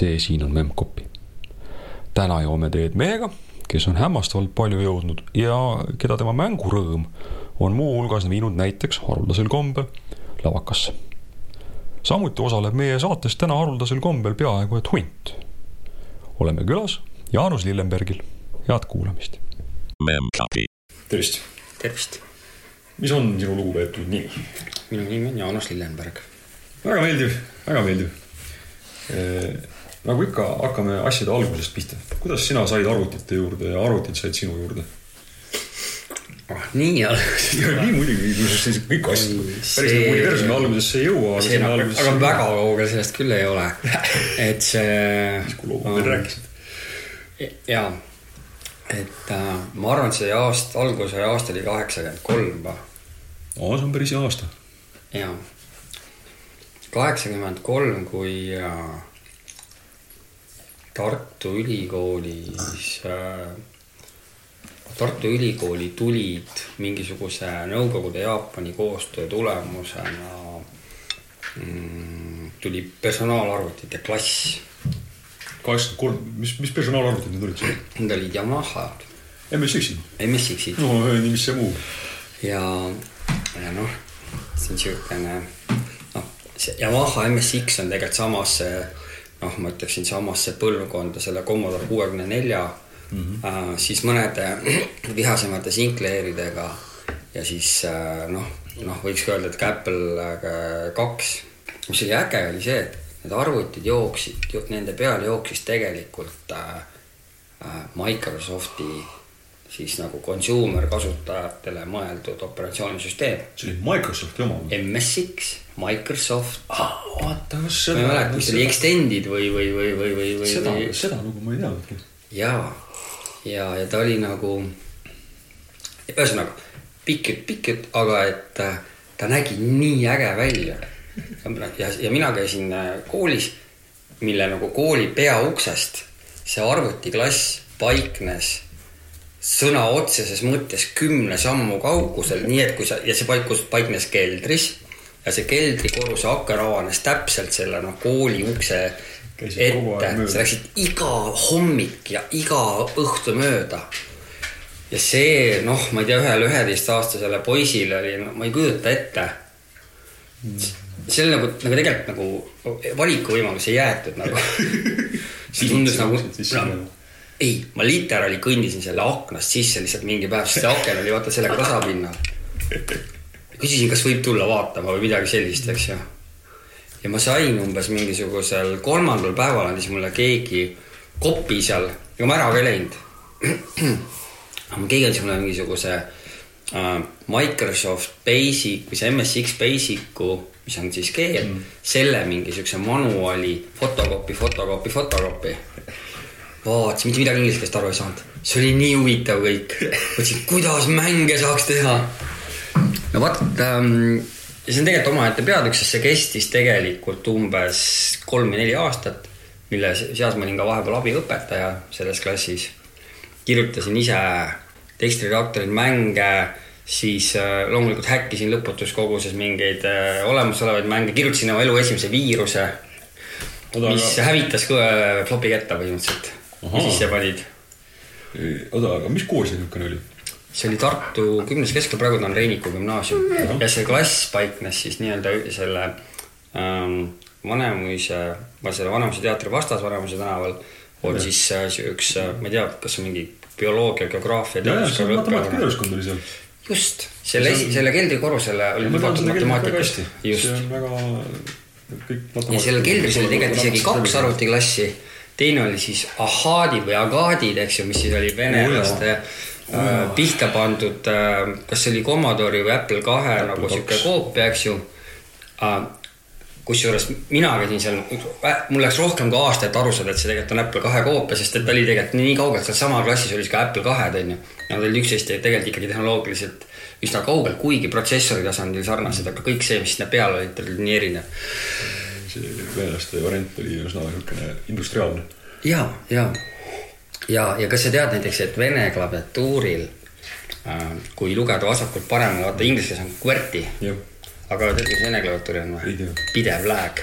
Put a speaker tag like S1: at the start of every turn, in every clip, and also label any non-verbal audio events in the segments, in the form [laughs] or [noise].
S1: see siin on Memcpy. täna joome teed mehega, kes on hämmastavalt palju jõudnud ja keda tema mängurõõm on muuhulgas viinud näiteks haruldasel kombel lavakasse. samuti osaleb meie saates täna haruldasel kombel peaaegu et hunt. oleme külas Jaanus Lillenbergil, head kuulamist. Tervist.
S2: tervist,
S1: mis on sinu lugupeetud nimi?
S2: minu nimi on Jaanus Lillenberg.
S1: väga meeldiv, väga meeldiv. Nagu ikka, hakkame asjade algusest pihta. kuidas sina said arvutite juurde ja arvutid said sinu juurde?
S2: ah, nii alguses. [laughs]
S1: nii muidugi, kusjuures kõik asjad, päris nagu universumi algusesse ei jõua, aga sinna algusesse.
S2: aga väga kaugel sellest küll ei ole. [laughs] et see.
S1: kui loomad veel rääkisid.
S2: ja, et äh, ma arvan, et see aasta, alguse aasta oli kaheksakümmend kolm või?
S1: aa, see on päris hea aasta.
S2: jaa. kaheksakümmend kolm, kui äh, Tartu Ülikoolis äh, Tartu Ülikooli tulid mingisuguse Nõukogude Jaapani koostöö tulemusena mm, tuli personaalarvutite klass.
S1: kaheksakümmend kolm, mis, mis personaalarvutid need olid?
S2: Need olid Yamahad,
S1: MSX-id?
S2: MSX-id
S1: no nii, mis see muu?
S2: ja, ja noh, see on siukene noh, see Yamaha MSX on tegelikult samasse noh, ma ütleksin samasse põlvkonda selle Commodore kuuekümne nelja -hmm. siis mõnede [clears throat] vihasemate Sinclairidega ja siis äh, noh, noh, võiks öelda, et ka Apple äh, kaks. mis oli äge, oli see, et need arvutid jooksid, nende peal jooksis tegelikult äh, äh, Microsofti siis nagu consumer kasutajatele mõeldud operatsioonisüsteem.
S1: see oli Microsofti oma?
S2: MSX, Microsoft.
S1: vaata, kas
S2: ma ei mäleta, mis see oli, Extended või, või, või, või, või, või.
S1: seda, seda lugu ma ei teadnudki.
S2: ja, ja, ja ta oli nagu, ühesõnaga pikk pikk aga et äh, ta nägi nii äge välja. ja, ja mina käisin äh, koolis, mille nagu kooli peauksest see arvutiklass paiknes sõna otseses mõttes kümne sammu kaugusel, nii et kui sa ja see paikus, paiknes keldris ja see keldrikorruse aken avanes täpselt selle noh, kooli ukse
S1: Käisid
S2: ette, sa läksid iga hommik ja iga õhtu mööda. ja see noh, ma ei tea, ühele üheteistaastasele poisile oli, no ma ei kujuta ette. see oli nagu, nagu tegelikult nagu valikuvõimalus ei jäetud nagu. [laughs] see tundus nagu no, ei, ma literaali kõndisin selle aknast sisse lihtsalt mingi päev, sest see aken oli vaata sellega tasapinnal. Küsisin, kas võib tulla vaatama või midagi sellist, eks ju. ja ma sain umbes mingisugusel kolmandal päeval andis mulle keegi kopi seal, ega ma ära ka ei läinud. aga keegi andis mulle mingisuguse äh, Microsoft Basic või see MSX Basic'u, mis on siis keel mm., selle mingi siukse manuaali fotokopi, fotokopi, fotokopi vaatasin, mitte midagi inglise keelest aru ei saanud. see oli nii huvitav kõik. mõtlesin, kuidas mänge saaks teha. No vot ähm, see on tegelikult omaette peatükk, sest see kestis tegelikult umbes kolm või neli aastat, mille seas ma olin ka vahepeal abiõpetaja selles klassis. kirjutasin ise tekstiredaktoril mänge, siis äh, loomulikult häkkisin lõputus koguses mingeid äh, olemasolevaid mänge, kirjutasin oma elu esimese viiruse, mis
S1: aga-
S2: hävitas kõe flopi ketta põhimõtteliselt ja sisse panid
S1: oota, aga mis kool see niisugune oli?
S2: See oli Tartu kümnes keskel, praegu ta on Reiniku gümnaasium ja see klass paiknes siis nii-öelda selle ähm, Vanemuise, selle Vanemuise teatri vastas Vanemuise tänaval on
S1: Ja.
S2: siis äh, üks, äh, ma ei tea, kas mingi bioloogia, geograafia.
S1: oli seal.
S2: just, selle selle keldrikorrusele oli
S1: ma tean
S2: lubatud
S1: seda keelt väga
S2: matemaatikast
S1: hästi.
S2: just
S1: see on väga, kõik matemaatika.
S2: ja seal keldris oli tegelikult isegi kaks arvutiklassi. teine oli siis ahhaadid või agaadid, eks ju, mis siis oli venelaste äh, pihta pandud äh,, kas see oli Commodore'i või Apple kahe nagu
S1: kaks.
S2: sihuke koopia, eks ju äh, kusjuures mina käisin seal, mul läks rohkem kui aasta, et aru saada, et see tegelikult on Apple kahe koopia, sest et ta oli tegelikult nii kaugelt seal sama klassis oli ka Apple kahed onju. Nad olid üksteist tegelikult ikkagi tehnoloogiliselt üsna kaugel, kuigi protsessori tasandil sarnased, aga kõik see, mis sinna peal olid, olid nii erinev.
S1: see venelaste variant oli üsna niisugune industriaalne.
S2: ja, ja, ja, ja kas sa tead näiteks, et vene klaviatuuril äh, kui lugeda vasakult paremale, vaata inglise keeles on QWERTY, aga tead, mis vene klaviatuuril on või? pidev lag.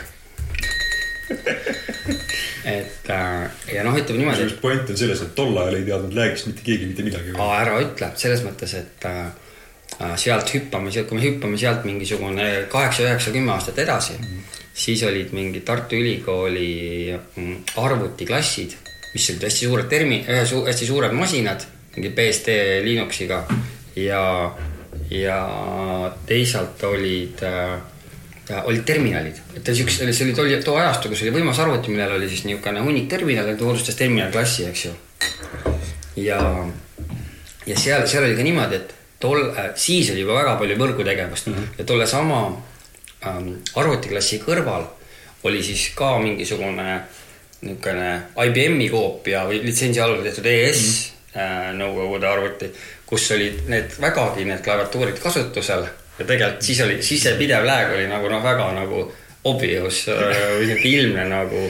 S2: [laughs] et äh, ja noh, ütleme niimoodi,
S1: kusjuures point on selles, et tol ajal ei teadnud läägist mitte keegi mitte midagi.
S2: ära ütle, selles mõttes, et äh, äh sealt hüppame, sealt, kui me hüppame sealt mingisugune kaheksa, üheksa, kümme aastat edasi mm, -hmm. siis olid mingid Tartu Ülikooli mm, arvutiklassid, mis olid hästi suured termi-, su-, hästi suured masinad, mingi BSD Linuxiga ja, ja teisalt olid äh, olid terminalid, et siukse, see oli tol, too ajastu, kus oli võimas arvuti, millel oli siis niisugune hunnik terminale, ta moodustas terminalklassi, eks ju. ja, ja seal, seal oli ka niimoodi, et tol äh,, siis oli juba väga palju võrgutegevust mm -hmm. ja tolle sama ähm, arvutiklassi kõrval oli siis ka mingisugune niisugune IBM-i koopia või litsentsi all tehtud ES mm -hmm. äh, nõukogude arvuti, kus olid need vägagi need klaviatuurid kasutusel ja tegelikult siis oli, siis see pidev lääg oli nagu noh, väga nagu obvious äh, või niisugune ilmne nagu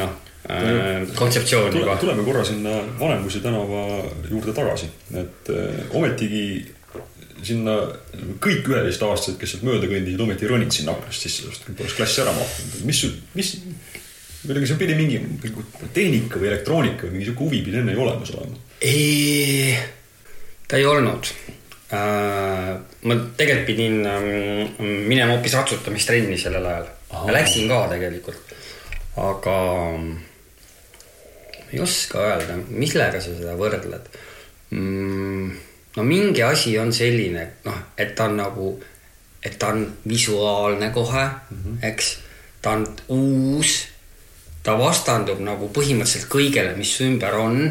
S2: noh äh, kontseptsioon
S1: juba. tuleme korra sinna Vanemuise tänava juurde tagasi, et ometigi sinna kõik üheteistaastased, kes sealt mööda kõndisid, ometi ronid sinna aknast sisse, sest nad oleks klassi ära mahtunud. mis, mis, kuidagi seal pidi mingi tehnika või elektroonika või mingi sihuke huvi pidi enne ju olemas olema.
S2: ei, ta ei olnud Äh, ma tegelikult pidin ähm, minema hoopis ratsutamistrenni sellel ajal. ma läksin ka tegelikult, aga ma ei oska öelda, millega sa seda võrdled mm,. no mingi asi on selline, noh, et ta on nagu, et ta on visuaalne kohe mm, -hmm. eks. ta on uus, ta vastandub nagu põhimõtteliselt kõigele, mis ümber on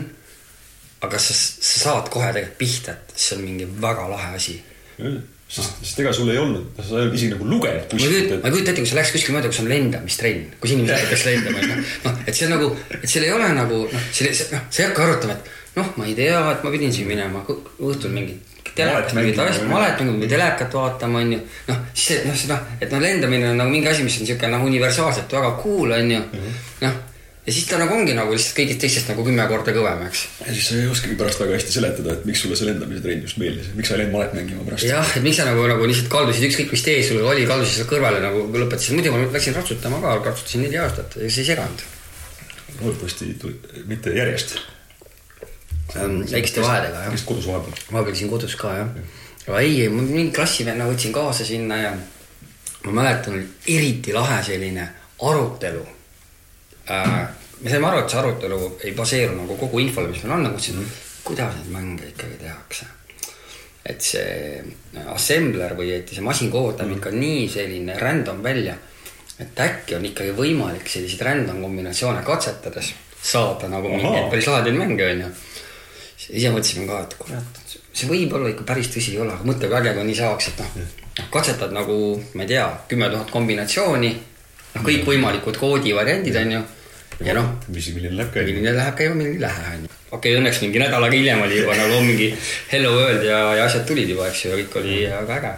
S2: aga sa, sa saad kohe tegelikult pihta, et see on mingi väga lahe asi.
S1: sest, sest ega sul ei olnud, sa ei olnud isegi nagu lugenud
S2: kuskilt. ma ei kujuta ette, kui sa läheks kuskile mööda, kus on lendamistrenn, kus inimesed hakkas lendama, et noh, noh, et see on nagu, et seal ei ole nagu noh, selle, noh, sa ei hakka arutama, et noh, ma ei tea, et ma pidin siin minema õhtul mingit telekat mingit asja, malet mängima või telekat vaatama, onju. noh, siis see, noh, see noh, et noh, lendamine on nagu mingi asi, mis on siuke noh, universaalselt väga cool, onju. Mhm. noh ja siis ta nagu ongi nagu lihtsalt kõigist teistest nagu kümme korda kõvem, eks.
S1: ja siis sa ei oskagi pärast väga hästi seletada, et miks sulle see lendamise trenn just meeldis, miks sa ei läinud malet mängima pärast.
S2: jah, et miks sa nagu, nagu lihtsalt kaldusid ükskõik mis tee sul oli, kaldusid seal kõrvale nagu lõpetasid, muidu ma läksin ratsutama ka, ratsutasin neli aastat ja see ei seganud.
S1: loodetavasti mitte järjest.
S2: Väikeste vahedega jah.
S1: vist kodus vahepeal.
S2: vahepeal käisin kodus ka jah. aga ei, ma mingi klassivenna võtsin kaasa sinna ja ma mäletan, eriti lahe selline arutelu äh, me saime aru, et see arutelu ei baseeru nagu kogu infole, mis meil on, nagu mõtlesin mm, -hmm. kuidas neid mänge ikkagi tehakse. et see assembler või et see masin koodab mm -hmm. ikka nii selline random välja, et äkki on ikkagi võimalik selliseid random kombinatsioone katsetades saada nagu mingeid päris lahedaid mänge, onju. Ise mõtlesime ka, et kurat, see võib olla ikka päris tõsi ei ole, aga mõtle, kui äge, kui nii saaks, et noh, noh, katsetad nagu, ma ei tea, kümme tuhat kombinatsiooni noh, kõikvõimalikud koodivariandid on ju. ja noh.
S1: milline läheb käima.
S2: milline läheb käima, milline ei lähe on ju. okei okay,, õnneks mingi nädal aega hiljem oli juba nagu mingi hello world ja, ja asjad tulid juba, eks ju, ja kõik oli väga äge.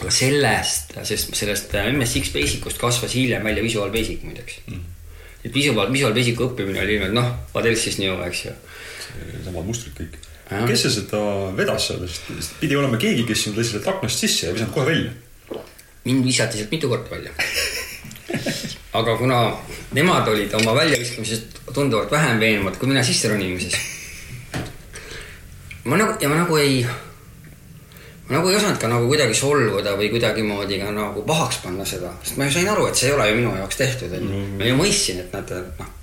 S2: aga sellest, sest sellest MSX Basicust kasvas hiljem välja Visual Basic muideks mm.. et Visual, Visual Basicu õppimine oli ilmselt noh, what else is new, eks ju.
S1: Samad mustrid kõik. kes see seda vedas seal, sest pidi olema keegi, kes sind lasi sealt aknast sisse ja visanud kohe välja.
S2: mind visati sealt mitu korda välja [laughs] aga kuna nemad olid oma väljaviskamisest tunduvalt vähem veenvad kui mina sisseronimises. ma nagu, ja ma nagu ei, ma nagu ei osanud ka nagu kuidagi solvuda või kuidagimoodi ka nagu pahaks panna seda, sest ma ju sain aru, et see ei ole ju minu jaoks tehtud, onju. Ma ju mõistsin, et nad, noh.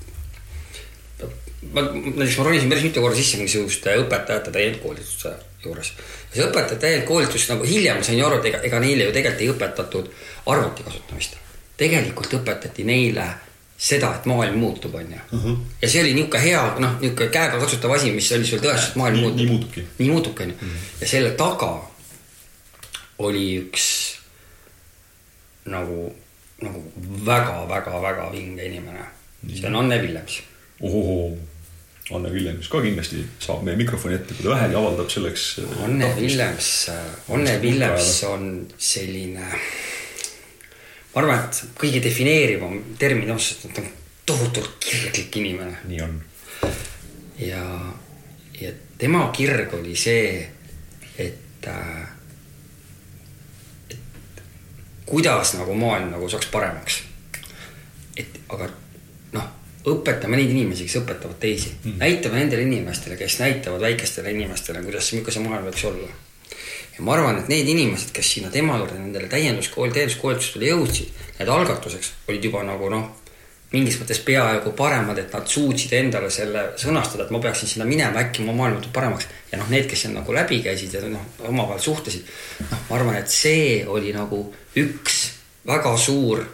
S2: Ma, näiteks ronisin päris mitu korda sisse mingisuguste õpetajate täiendkoolituse juures. see õpetajate täiendkoolitus nagu hiljem sain ju aru, et ega, ega neile ju tegelikult ei õpetatud arvuti kasutamist tegelikult õpetati neile seda, et maailm muutub, onju. Mhm. ja see oli niisugune hea, noh, niisugune käegakatsutav asi, mis oli sul tõestus, et maailm muutub.
S1: nii muutubki.
S2: nii muutubki, onju. Mhm. ja selle taga oli üks nagu, nagu väga-väga-väga vinge inimene. see on Anne Villems.
S1: Anne Villems ka kindlasti saab meie mikrofoni ette, kui ta vähegi avaldab selleks.
S2: Anne Villems, Anne Villems on selline ma arvan, et kõige defineerivam termin on, sest ta on tohutult kirglik inimene.
S1: nii on.
S2: ja, ja tema kirg oli see, et äh,, et kuidas nagu maailm nagu saaks paremaks. et aga õpetame neid inimesi, kes õpetavad teisi mm. -hmm. näitame nendele inimestele, kes näitavad väikestele inimestele, kuidas, milline see maailm võiks olla. ja ma arvan, et need inimesed, kes sinna tema juurde nendele täienduskool, täienduskoolitustele jõudsid, need algatuseks olid juba nagu noh, mingis mõttes peaaegu paremad, et nad suutsid endale selle sõnastada, et ma peaksin sinna minema, äkki mu maailm muutub paremaks. ja noh, need, kes seal nagu läbi käisid ja noh, omavahel suhtlesid, noh, ma arvan, et see oli nagu üks väga suur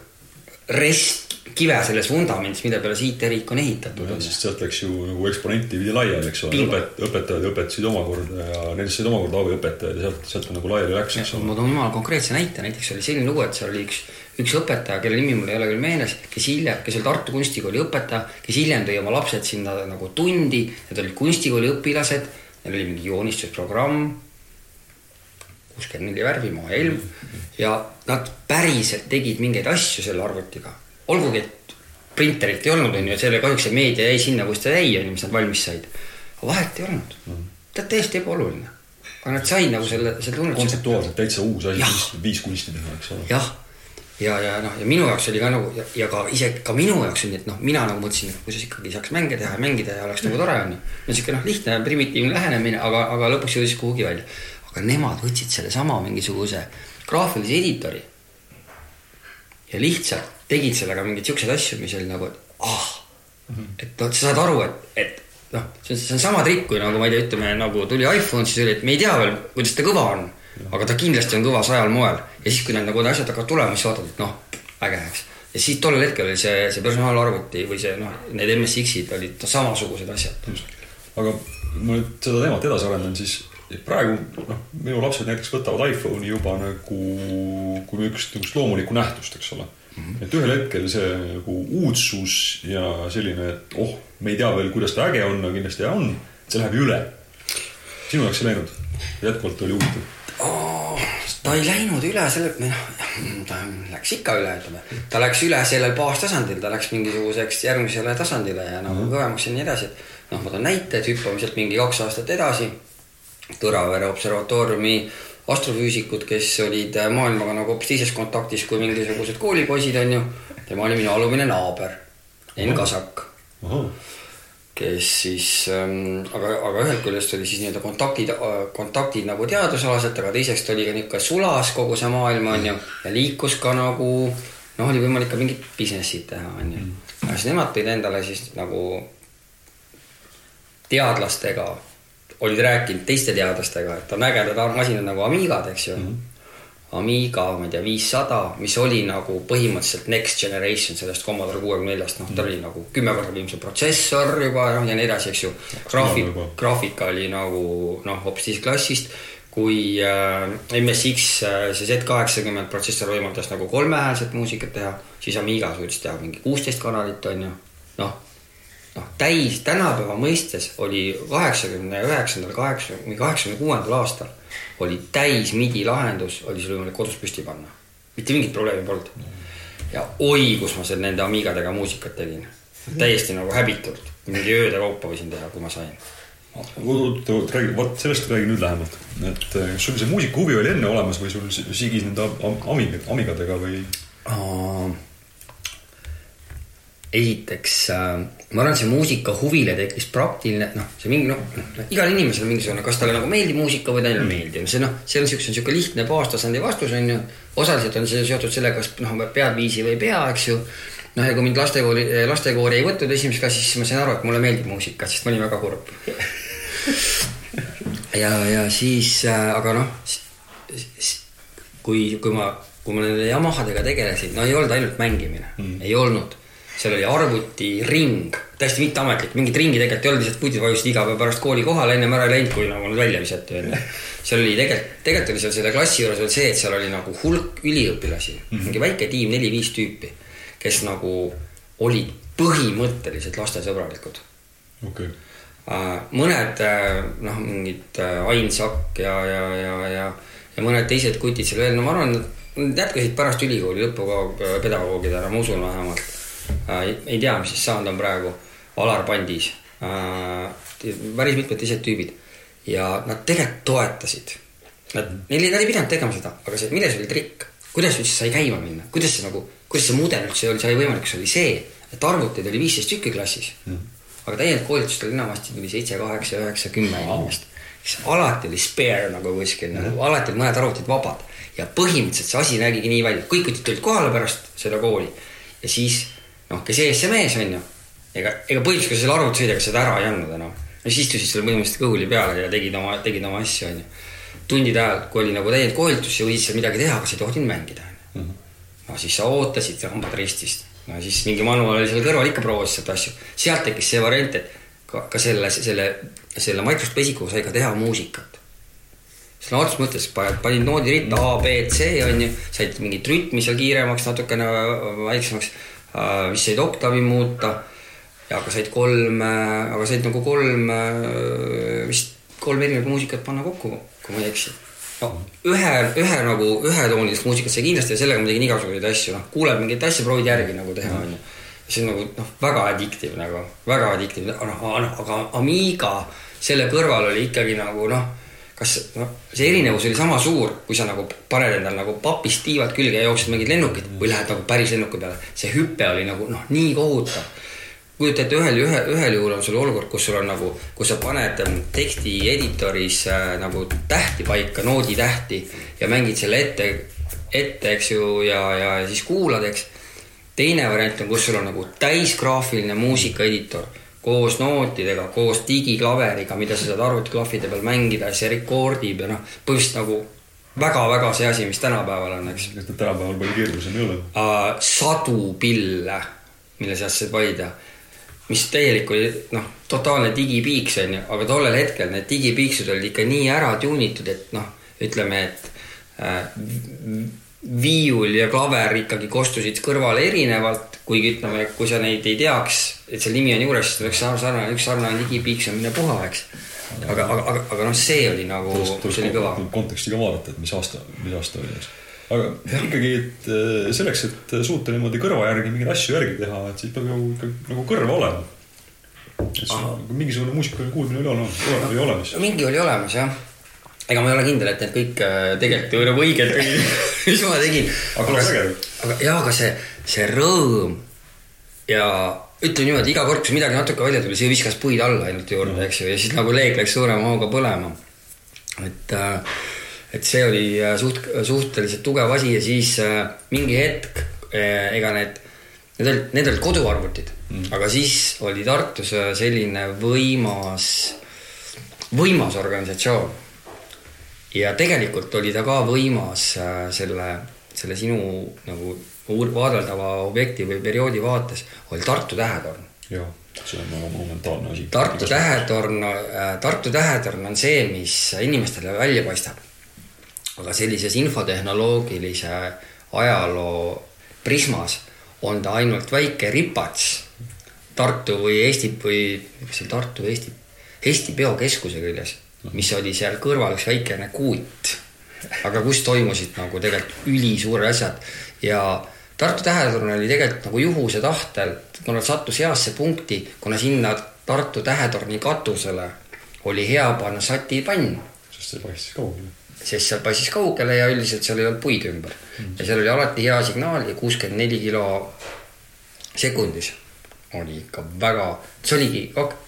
S2: rest kive selles vundamendis, mille peale see IT-riik on ehitatud.
S1: nojah, sest sealt läks ju nagu eksponenti pidi laiali, eks ole, õpet-, õpetajad õpetasid omakorda ja nendest said omakorda abiõpetajad ja sealt, sealt nagu laiali läks, eks ole.
S2: ma toon jumala konkreetse näite, näiteks oli selline lugu, et seal oli üks, üks õpetaja, kelle nimi mul ei ole küll meeles, kes hiljem, kes oli Tartu Kunstikooli õpetaja, kes hiljem tõi oma lapsed sinna nagu tundi, need olid kunstikooli õpilased, neil oli mingi joonistusprogramm, kuuskümmend neli värvi, maa ja ilm ja nad päriselt tegid mingeid asju selle arvutiga olgugi, et printerit ei olnud, on ju, selle kahjuks see meedia jäi sinna, kus ta jäi, on ju, mis nad valmis said. aga vahet ei olnud mm. -hmm. ta täiesti ebaoluline. aga nad said nagu selle, selle tunnetuse.
S1: kontseptuaalselt täitsa uus asi, viis kunsti teha, eks ole.
S2: jah, ja, ja, noh, ja minu jaoks oli ka nagu ja, ja ka isegi ka minu jaoks oli, et noh, mina nagu mõtlesin, et kuidas ikkagi saaks mänge teha ja mängida ja oleks nagu tore on ju. no sihuke noh, lihtne primitiivne lähenemine, aga, aga lõpuks jõudis kuhugi välja. aga nemad võtsid sellesama mingisuguse graafilise editori ja lihtsalt tegid sellega mingeid siukseid asju, mis oli nagu, et ah mm, -hmm. et noh, sa saad aru, et, et noh, see on, see on sama trikk, kui nagu ma ei tea, ütleme nagu tuli iPhone, siis oli, et me ei tea veel, kuidas ta kõva on. aga ta kindlasti on kõva sajal moel ja siis, kui need nagu need asjad hakkavad tulema, siis vaatad, et noh, äge, eks. ja siis tollel hetkel oli see, see personaalarvuti või see noh, need MSX-id olid no, samasugused asjad.
S1: aga ma nüüd seda teemat edasi arendan, siis praegu noh, minu lapsed näiteks võtavad iPhone'i juba nagu kui niisugust, niisugust loomulikku nähtust, eks ole. Et ühel hetkel see nagu uudsus ja selline, et oh, me ei tea veel, kuidas ta äge on, aga kindlasti on, see läheb üle. sinu jaoks ei läinud? jätkuvalt oli huvitav
S2: oh,? ta ei läinud üle selle, noh, ta läks ikka üle, ütleme. ta läks üle sellel baastasandil, ta läks mingisuguseks järgmisele tasandile ja nagu mm -hmm. kõvemaks ja nii edasi, et noh, ma toon näite, et hüppame sealt mingi kaks aastat edasi Tõravere observatooriumi astrofüüsikud, kes olid maailmaga nagu hoopis teises kontaktis kui mingisugused koolipoisid, onju. tema oli minu alumine naaber, Enn Kasak. kes siis ähm,, aga, aga ühest küljest oli siis nii-öelda kontaktid, kontaktid nagu teadusalased, aga teisest oli ka niisugune sulas kogu see maailm, onju. ja liikus ka nagu noh, oli võimalik ka mingit business'id teha, onju. ja siis nemad tõid endale siis nagu teadlastega olid rääkinud teiste teadlastega, et on ägedad masinad nagu Amigad, eks ju mm. -hmm. Amiga, ma ei tea, viissada, mis oli nagu põhimõtteliselt next generation sellest Commodore kuuekümne neljast, noh, ta oli nagu kümme korda võimsam protsessor juba, noh, ja nii edasi, eks ju. graafik, graafika oli nagu noh, hoopis teisest klassist kui äh, MSX äh, see Z kaheksakümmend protsessor võimaldas nagu kolmehäälset muusikat teha, siis Amiga suutis teha mingi kuusteist kanalit, on ju. noh, noh, täis tänapäeva mõistes oli kaheksakümne üheksandal, kaheksa, kaheksakümne kuuendal aastal oli täis midi lahendus, oli sul võimalik kodus püsti panna. mitte mingit probleemi polnud. ja oi, kus ma seal nende Amigadega muusikat tegin. täiesti nagu häbitult, mingi ööde kaupa võisin teha, kui ma sain.
S1: räägi, vot sellest räägi nüüd lähemalt, et kas eh, sul see muusika huvi oli enne olemas või sul sigis nende Amigadega või?
S2: esiteks äh, ma arvan, et see muusika huvile tekkis praktiline, noh, see mingi noh, noh, igal inimesel on mingisugune, kas talle nagu meeldib muusika või talle ei meeldi, see noh, see on siukene, siuke lihtne baastasandi vastus on ju. osaliselt on see seotud sellega, kas noh, pead viisi või ei pea, eks ju. noh, ja kui mind lastekooli, lastekoori ei võtnud esimeses klassis, siis ma sain aru, et mulle meeldib muusika, sest ma olin väga kurb [laughs] ja, ja siis äh,, aga noh, kui, kui ma, kui ma nende Yamahadega tegelesin, no ei olnud ainult mängimine mm., ei olnud seal oli arvutiring, täiesti mitteametlik, mingit ringi tegelikult ei olnud, lihtsalt putid vajusid iga päev pärast kooli kohale, ennem ära ei läinud, kui nagu nad välja visati, onju. seal oli tegelikult, tegelikult oli seal selle klassi juures veel see, et seal oli nagu hulk üliõpilasi mm, -hmm. mingi väike tiim, neli-viis tüüpi, kes nagu olid põhimõtteliselt lastesõbralikud
S1: okay..
S2: Äh, mõned äh, noh, mingid äh, Ain Sakk ja, ja, ja, ja, ja mõned teised kutid seal veel, no ma arvan, nad jätkasid pärast ülikooli lõppu ka pedagoogidena, ma usun vähemalt äh,. Ei tea, mis siis saanud on praegu, Alar Pandis äh,. päris mitmed teised tüübid ja nad tegelikult toetasid. Nad, neil, nad ei pidanud tegema seda, aga see, milles oli trikk, kuidas üldse sai käima minna, kuidas see nagu, kuidas see mudel üldse oli, sai võimalik, see oli see, et arvuteid oli viisteist tükki klassis mm. -hmm. aga täiendkoolitustel enamasti tuli seitse, kaheksa, üheksa, kümme inimest. siis alati oli spare nagu kuskil mm, -hmm. nagu alati olid mõned arvutid vabad ja põhimõtteliselt see asi nägigi nii välja, kõik tulid kohale pärast seda kooli ja siis noh, kes ees, see mees on ju. ega, ega põhiliselt, kui sa selle arvutisõidega seda ära ei andnud enam. ja siis istusid seal põhimõtteliselt kõhuli peale ja tegid oma, tegid oma asju, on ju. tundide ajal, kui oli nagu täiendkoolitus ja võisid seal midagi teha, aga sa ei tohtinud mängida, on ju. no siis sa ootasid hambad ristist. no siis mingi manual oli seal kõrval ikka proovis sealt asju. sealt tekkis see variant, et ka, ka selle, selle, selle Microsoft Basic'uga sai ka teha muusikat sõna otseses mõttes panid, panid noodiritta A, B, C on ju, said mingit rütmi seal kiiremaks, natukene väiksemaks Äh, vist said oktaavi muuta ja aga said kolm, äh, aga said nagu kolm, äh, vist kolm erinevat muusikat panna kokku, kui ma ei eksi. no ühe, ühe nagu ühetoonilist muusikat sai kindlasti ja sellega ma tegin igasuguseid asju, noh, kuuled mingeid asju, proovid järgi nagu teha, onju. see on nagu noh, väga addictive nagu, väga addictive, noh, aga Amiga selle kõrval oli ikkagi nagu noh kas noh, see erinevus oli sama suur, kui sa nagu paned endal nagu papist tiivad külge ja jooksed mingid lennukid või lähed nagu päris lennuki peale. see hüpe oli nagu noh, nii kohutav. kujuta ette, ühel, ühe, ühel juhul on sul olukord, kus sul on nagu, kus sa paned ähm, teksti editoris äh, nagu tähti paika, nooditähti ja mängid selle ette, ette, eks ju, ja, ja siis kuulad, eks. teine variant on, kus sul on nagu täisgraafiline muusikaeditor koos nootidega, koos digiklaveriga, mida sa saad arvutiklahvide peal mängida ja see rekordib ja noh, põhimõtteliselt nagu väga-väga see asi, mis tänapäeval on, eks.
S1: need tänapäeval palju keerulisem ei ole
S2: uh,? sadu pille, mille seast saad valida, mis täielik oli noh, totaalne digipiiks on ju, aga tollel hetkel need digipiiksud olid ikka nii ära tuunitud, et noh, ütleme, et uh, viiul ja klaver ikkagi kostusid kõrvale erinevalt, kuigi ütleme, kui sa neid ei teaks, et seal nimi on juures, siis oleks sarnane, üks sarnane digipiiks on mine puha, eks. aga, aga, aga, aga noh, see oli nagu, see oli kõva.
S1: konteksti ka vaadata, et mis aasta, mis aasta oli, eks. aga ja. ikkagi, et äh, selleks, et suuta niimoodi kõrva järgi mingeid asju järgi teha, et siis peab ju ikka nagu kõrva olema. sul mingisugune muusikaline kuulmine oli olemas, oli olemas.
S2: mingi oli olemas jah ega ma ei ole kindel, et need kõik äh, tegelikult ju nagu õiged olid, [laughs] mis ma tegin.
S1: aga, aga,
S2: aga jaa, aga see, see rõõm ja ütleme niimoodi, iga kord, kui midagi natuke välja tuli, see viskas puid alla ainult juurde, eks ju, ja siis nagu leek läks suurema hooga põlema. et, äh, et see oli äh, suht, suhteliselt tugev asi ja siis mingi hetk, ega need, need olid, need olid koduarvutid mm., aga siis oli Tartus selline võimas, võimas organisatsioon ja tegelikult oli ta ka võimas äh, selle, selle sinu nagu vaadeldava objekti või perioodi vaates, oli Tartu tähetorn.
S1: jah, see on väga monumentaalne asi.
S2: Tartu tähetorn, äh, Tartu tähetorn on see, mis inimestele välja paistab. aga sellises infotehnoloogilise ajaloo prismas on ta ainult väike ripats Tartu või Eesti või, kas see Tartu Eesti, Eesti Peokeskuse küljes mis oli seal kõrval üks väikene kuut. aga kus toimusid nagu tegelikult ülisuured asjad ja Tartu tähetorn oli tegelikult nagu juhuse tahtel, kuna sattus heasse punkti, kuna sinna Tartu tähetorni katusele oli hea panna satipann.
S1: sest see paistis kaugele.
S2: sest seal paistis kaugele ja üldiselt seal ei olnud puid ümber mm. ja seal oli alati hea signaal ja kuuskümmend neli kilo sekundis oli ikka väga, see oligi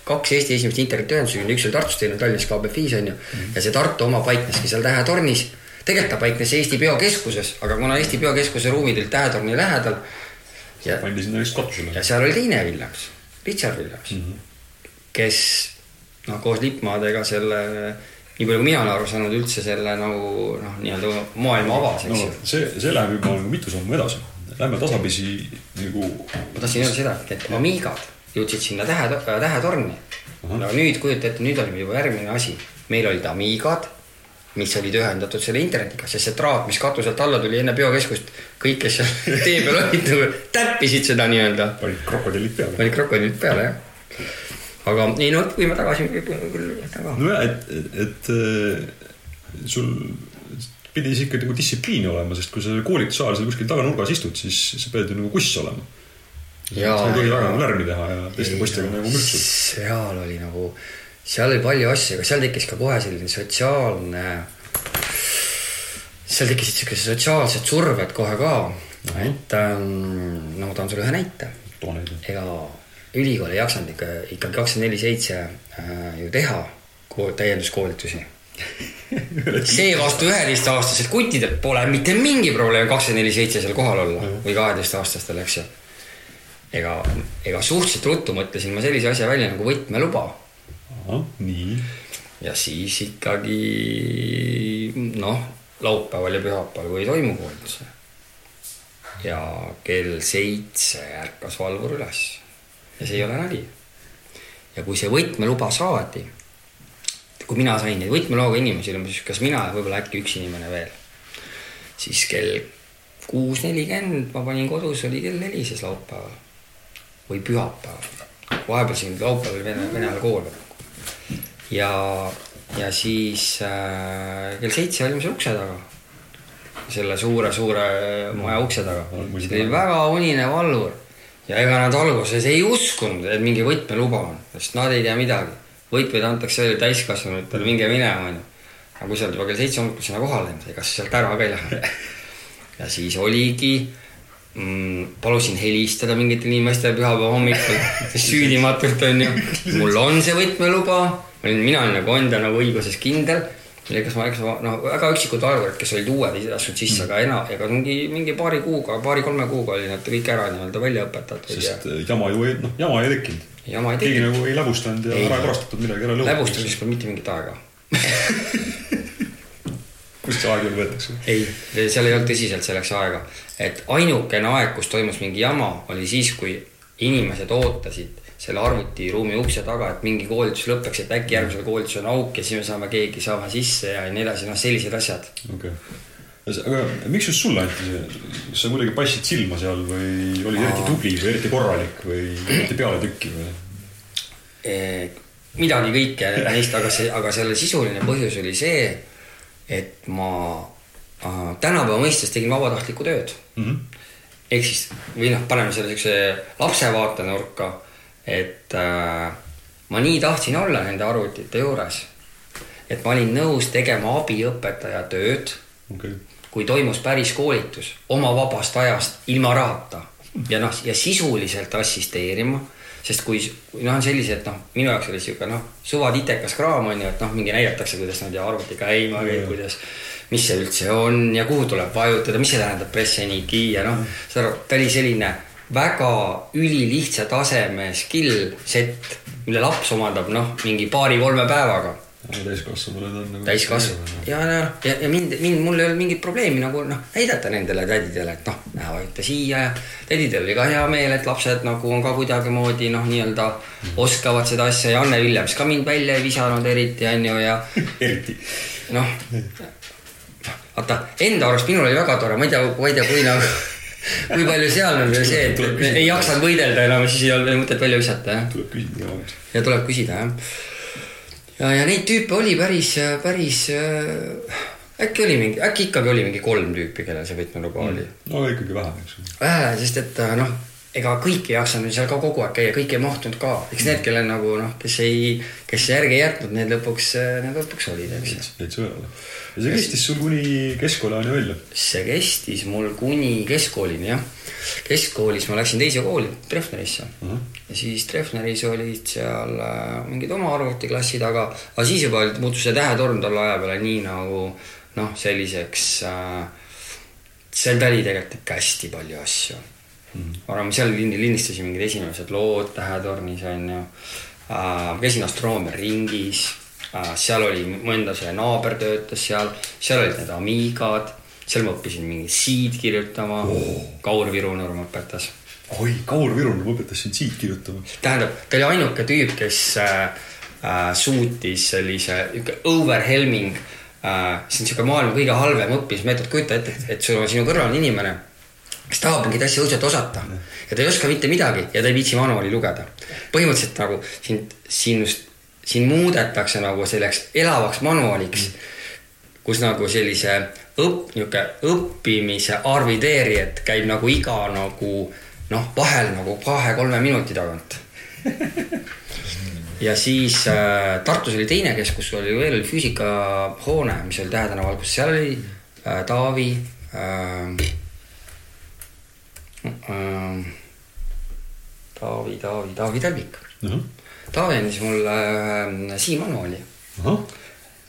S2: kaks Eesti esimest internetiühendust, üks oli Tartus, teine Tallinnas KBFis on ju mm. -hmm. ja see Tartu oma paikneski seal Tähetornis. tegelikult ta paiknes Eesti Biokeskuses, aga kuna Eesti Biokeskuse ruumid olid Tähetorni lähedal.
S1: pandi sinna lihtsalt katusele.
S2: ja seal oli teine Williams, Richard Williams mm, -hmm. kes noh, koos lippmaadega selle nii palju, kui mina olen aru saanud, üldse selle nagu noh, nii-öelda maailma avas, eks
S1: ju no,. see, see läheb juba nagu mitu sammu edasi lähme tasapisi nagu.
S2: ma tahtsin öelda seda, et Amigad jõudsid sinna tähe, tähetorni. no nüüd kujuta ette, nüüd oli juba järgmine asi, meil olid Amigad, mis olid ühendatud selle internetiga, sest see traat, mis katuselt alla tuli enne biokeskust, kõik, kes seal [laughs] tee peal olid, nagu täppisid seda nii-öelda.
S1: panid krokodillid peale.
S2: panid krokodillid peale, jah. aga ei no võime tagasi küll.
S1: nojah, et, et, et sul pidi siis ikka nagu distsipliini olema, sest kui sa koolituse ajal seal kuskil taganurgas istud, siis sa pead ju nagu kuss olema. sa ei tohi väga nagu lärmi teha ja teiste poistega nagu mürtsu.
S2: seal oli nagu, seal oli palju asju, aga seal tekkis ka kohe selline sotsiaalne, seal tekkisid siuksed sotsiaalsed surved kohe ka. et ähm, no ma toon sulle ühe näite
S1: too näide.
S2: ega ülikool ei jaksanud ikka, ikkagi kakskümmend neli seitse äh, ju teha kool- täienduskoolitusi. Seevastu üheteistaastased kutidel pole mitte mingi probleem kakskümmend neli seitse seal kohal olla või kaheteistaastastel, eks ju. ega, ega suhteliselt ruttu mõtlesin ma sellise asja välja nagu võtmeluba
S1: nii.
S2: ja siis ikkagi noh, laupäeval ja pühapäeval ei toimu koolitus. ja kell seitse ärkas valvur üles ja see ei ole nali. ja kui see võtmeluba saadi, kui mina sain neid võtmeloaga inimesi, umbes kas mina ja võib-olla äkki üks inimene veel, siis kell kuus nelikümmend ma panin kodus, oli kell neli siis laupäeval või pühapäeval. vahepeal siin laupäeval oli vene, vene ajal kool ja, ja siis äh, kell seitse olime seal ukse taga. selle suure-suure maja ukse taga. see oli väga unine valvur ja ega nad alguses ei uskunud, et mingi võtmeluba on, sest nad ei tea midagi. Võtmeid antakse välja täiskasvanutele, minge minema onju. aga kui sa oled juba kell seitse hommikul sinna kohale läinud, ega sa sealt ära ka ei lähe. [laughs] ja siis oligi mm,, palusin helistada mingitele inimestele pühapäeva hommikul, [laughs] süüdimatult onju. mul on see võtmeluba, mina olin nagu enda nagu õiguses kindel. Kas ma, eks ma noh, väga üksikud valvurid, kes olid uued, ei tahtnud sisse, aga enam, ega mingi, mingi paari kuuga, paari-kolme kuuga oli nad kõik ära nii-öelda välja õpetatud ja
S1: sest äh, jama ju ei, noh, jama ei tekkinud.
S2: ei
S1: keegi nagu ei läbustanud ja
S2: Ei.
S1: ära karastatud midagi, ära lõhutud.
S2: läbustamiseks pole mitte mingit aega. [laughs]
S1: kust see aeg veel võetakse?
S2: ei, seal ei olnud tõsiselt selleks aega, et ainukene aeg, kus toimus mingi jama, oli siis, kui inimesed ootasid selle arvutiruumi ukse taga, et mingi koolitus lõpeks, et äkki järgmisel koolitusel on auk ja siis me saame keegi saame sisse ja nii edasi, noh, sellised asjad.
S1: okei okay.. aga miks just sulle anti see, kas sa kuidagi paistsid silma seal või olid eriti tubli või eriti korralik või eriti pealetükkiv või?
S2: midagi kõike neist, aga see, aga selle sisuline põhjus oli see, et ma äh, tänapäeva mõistes tegin vabatahtlikku tööd
S1: Mm -hmm.
S2: ehk siis või noh, paneme selle siukse lapse vaatenurka, et äh, ma nii tahtsin olla nende arvutite juures, et ma olin nõus tegema abiõpetaja tööd,
S1: okay.,
S2: kui toimus päris koolitus oma vabast ajast ilma rahata ja noh, ja sisuliselt assisteerima, sest kui, noh, on sellised noh, minu jaoks oli sihuke noh, suvatitekas kraam on ju, et noh, mingi näidatakse, kuidas nad ja arvuti käima käib, kuidas, mis see üldse on ja kuhu tuleb vajutada, mis see tähendab ja noh, saad aru, ta oli selline väga ülilihtsa taseme skill set, mille laps omandab noh, mingi paari-kolme päevaga
S1: täiskasvanud on nagu.
S2: täiskasvanud ja, ja, ja, ja mind, mind, mul ei olnud mingit probleemi nagu noh, näidata nendele tädidele, et noh, näe vajuta siia ja tädidel oli ka hea meel, et lapsed nagu on ka kuidagimoodi noh, nii-öelda oskavad seda asja ja Anne Villems ka mind välja ei visanud eriti onju ja [laughs]
S1: eriti.
S2: noh, vaata enda arust minul oli väga tore, ma ei tea, ma ei tea, kui nagu, kui palju seal on veel see, et et me ei jaksanud võidelda enam, siis ei olnud mõtet välja visata jah
S1: tuleb küsida ka
S2: ja tuleb küsida jah. ja, ja neid tüüpe oli päris, päris äh, äkki oli mingi, äkki ikkagi oli mingi kolm tüüpi, kellel see võtmeluba oli.
S1: no aga ikkagi vähe, eks ju.
S2: vähe, sest et äh, noh, ega kõik ei jaksanud seal ka kogu aeg käia, kõik ei mahtunud ka, eks need, kellel nagu noh, kes ei, kes järgi ei jätnud, need lõpuks, need lõpuks olid, eks ju.
S1: jäid sõjale. ja see kestis sul kuni keskkooliajani välja.
S2: see kestis mul kuni keskkoolini jah. keskkoolis ma läksin teise kooli, Treffnerisse uh.
S1: Ahah.
S2: -huh. ja siis Treffneris olid seal äh, mingid oma arvutiklassid, aga, aga siis juba muutus see tähetorn tolle aja peale nii nagu noh, selliseks äh,. seal oli tegelikult ikka hästi palju asju. Ma arvan, seal lindi- lindistasin mingid esimesed lood Tähetornis onju äh,. käisin Astroomia ringis äh,, seal oli mu enda see naaber töötas seal, seal olid need Amigad, seal ma õppisin mingit seed kirjutama oh.. Kaur Virunurm õpetas
S1: oi, Kaur Virunov õpetas sind siit kirjutama.
S2: tähendab, ta oli ainuke tüüp, kes äh, äh, suutis sellise niisugune overwhelming äh,, see on niisugune maailma kõige halvem õppimismeetod, kujuta ette, et sul on sinu kõrval on inimene, kes tahab mingit asja õudselt osata ja ta ei oska mitte midagi ja ta ei viitsi manuaali lugeda. põhimõtteliselt nagu sind, sinust, sind muudetakse nagu selleks elavaks manuaaliks, kus nagu sellise õpp, niisugune õppimise arvideerijat käib nagu iga nagu noh, vahel nagu kahe-kolme minuti tagant ja siis äh, Tartus oli teine keskus, oli veel füüsikahoone, mis oli Tähe tänava alguses, seal oli äh, Taavi äh,. Äh, Taavi, Taavi, Taavi Talvik. Taavi andis mulle äh, Siim manuaali,
S1: ahah,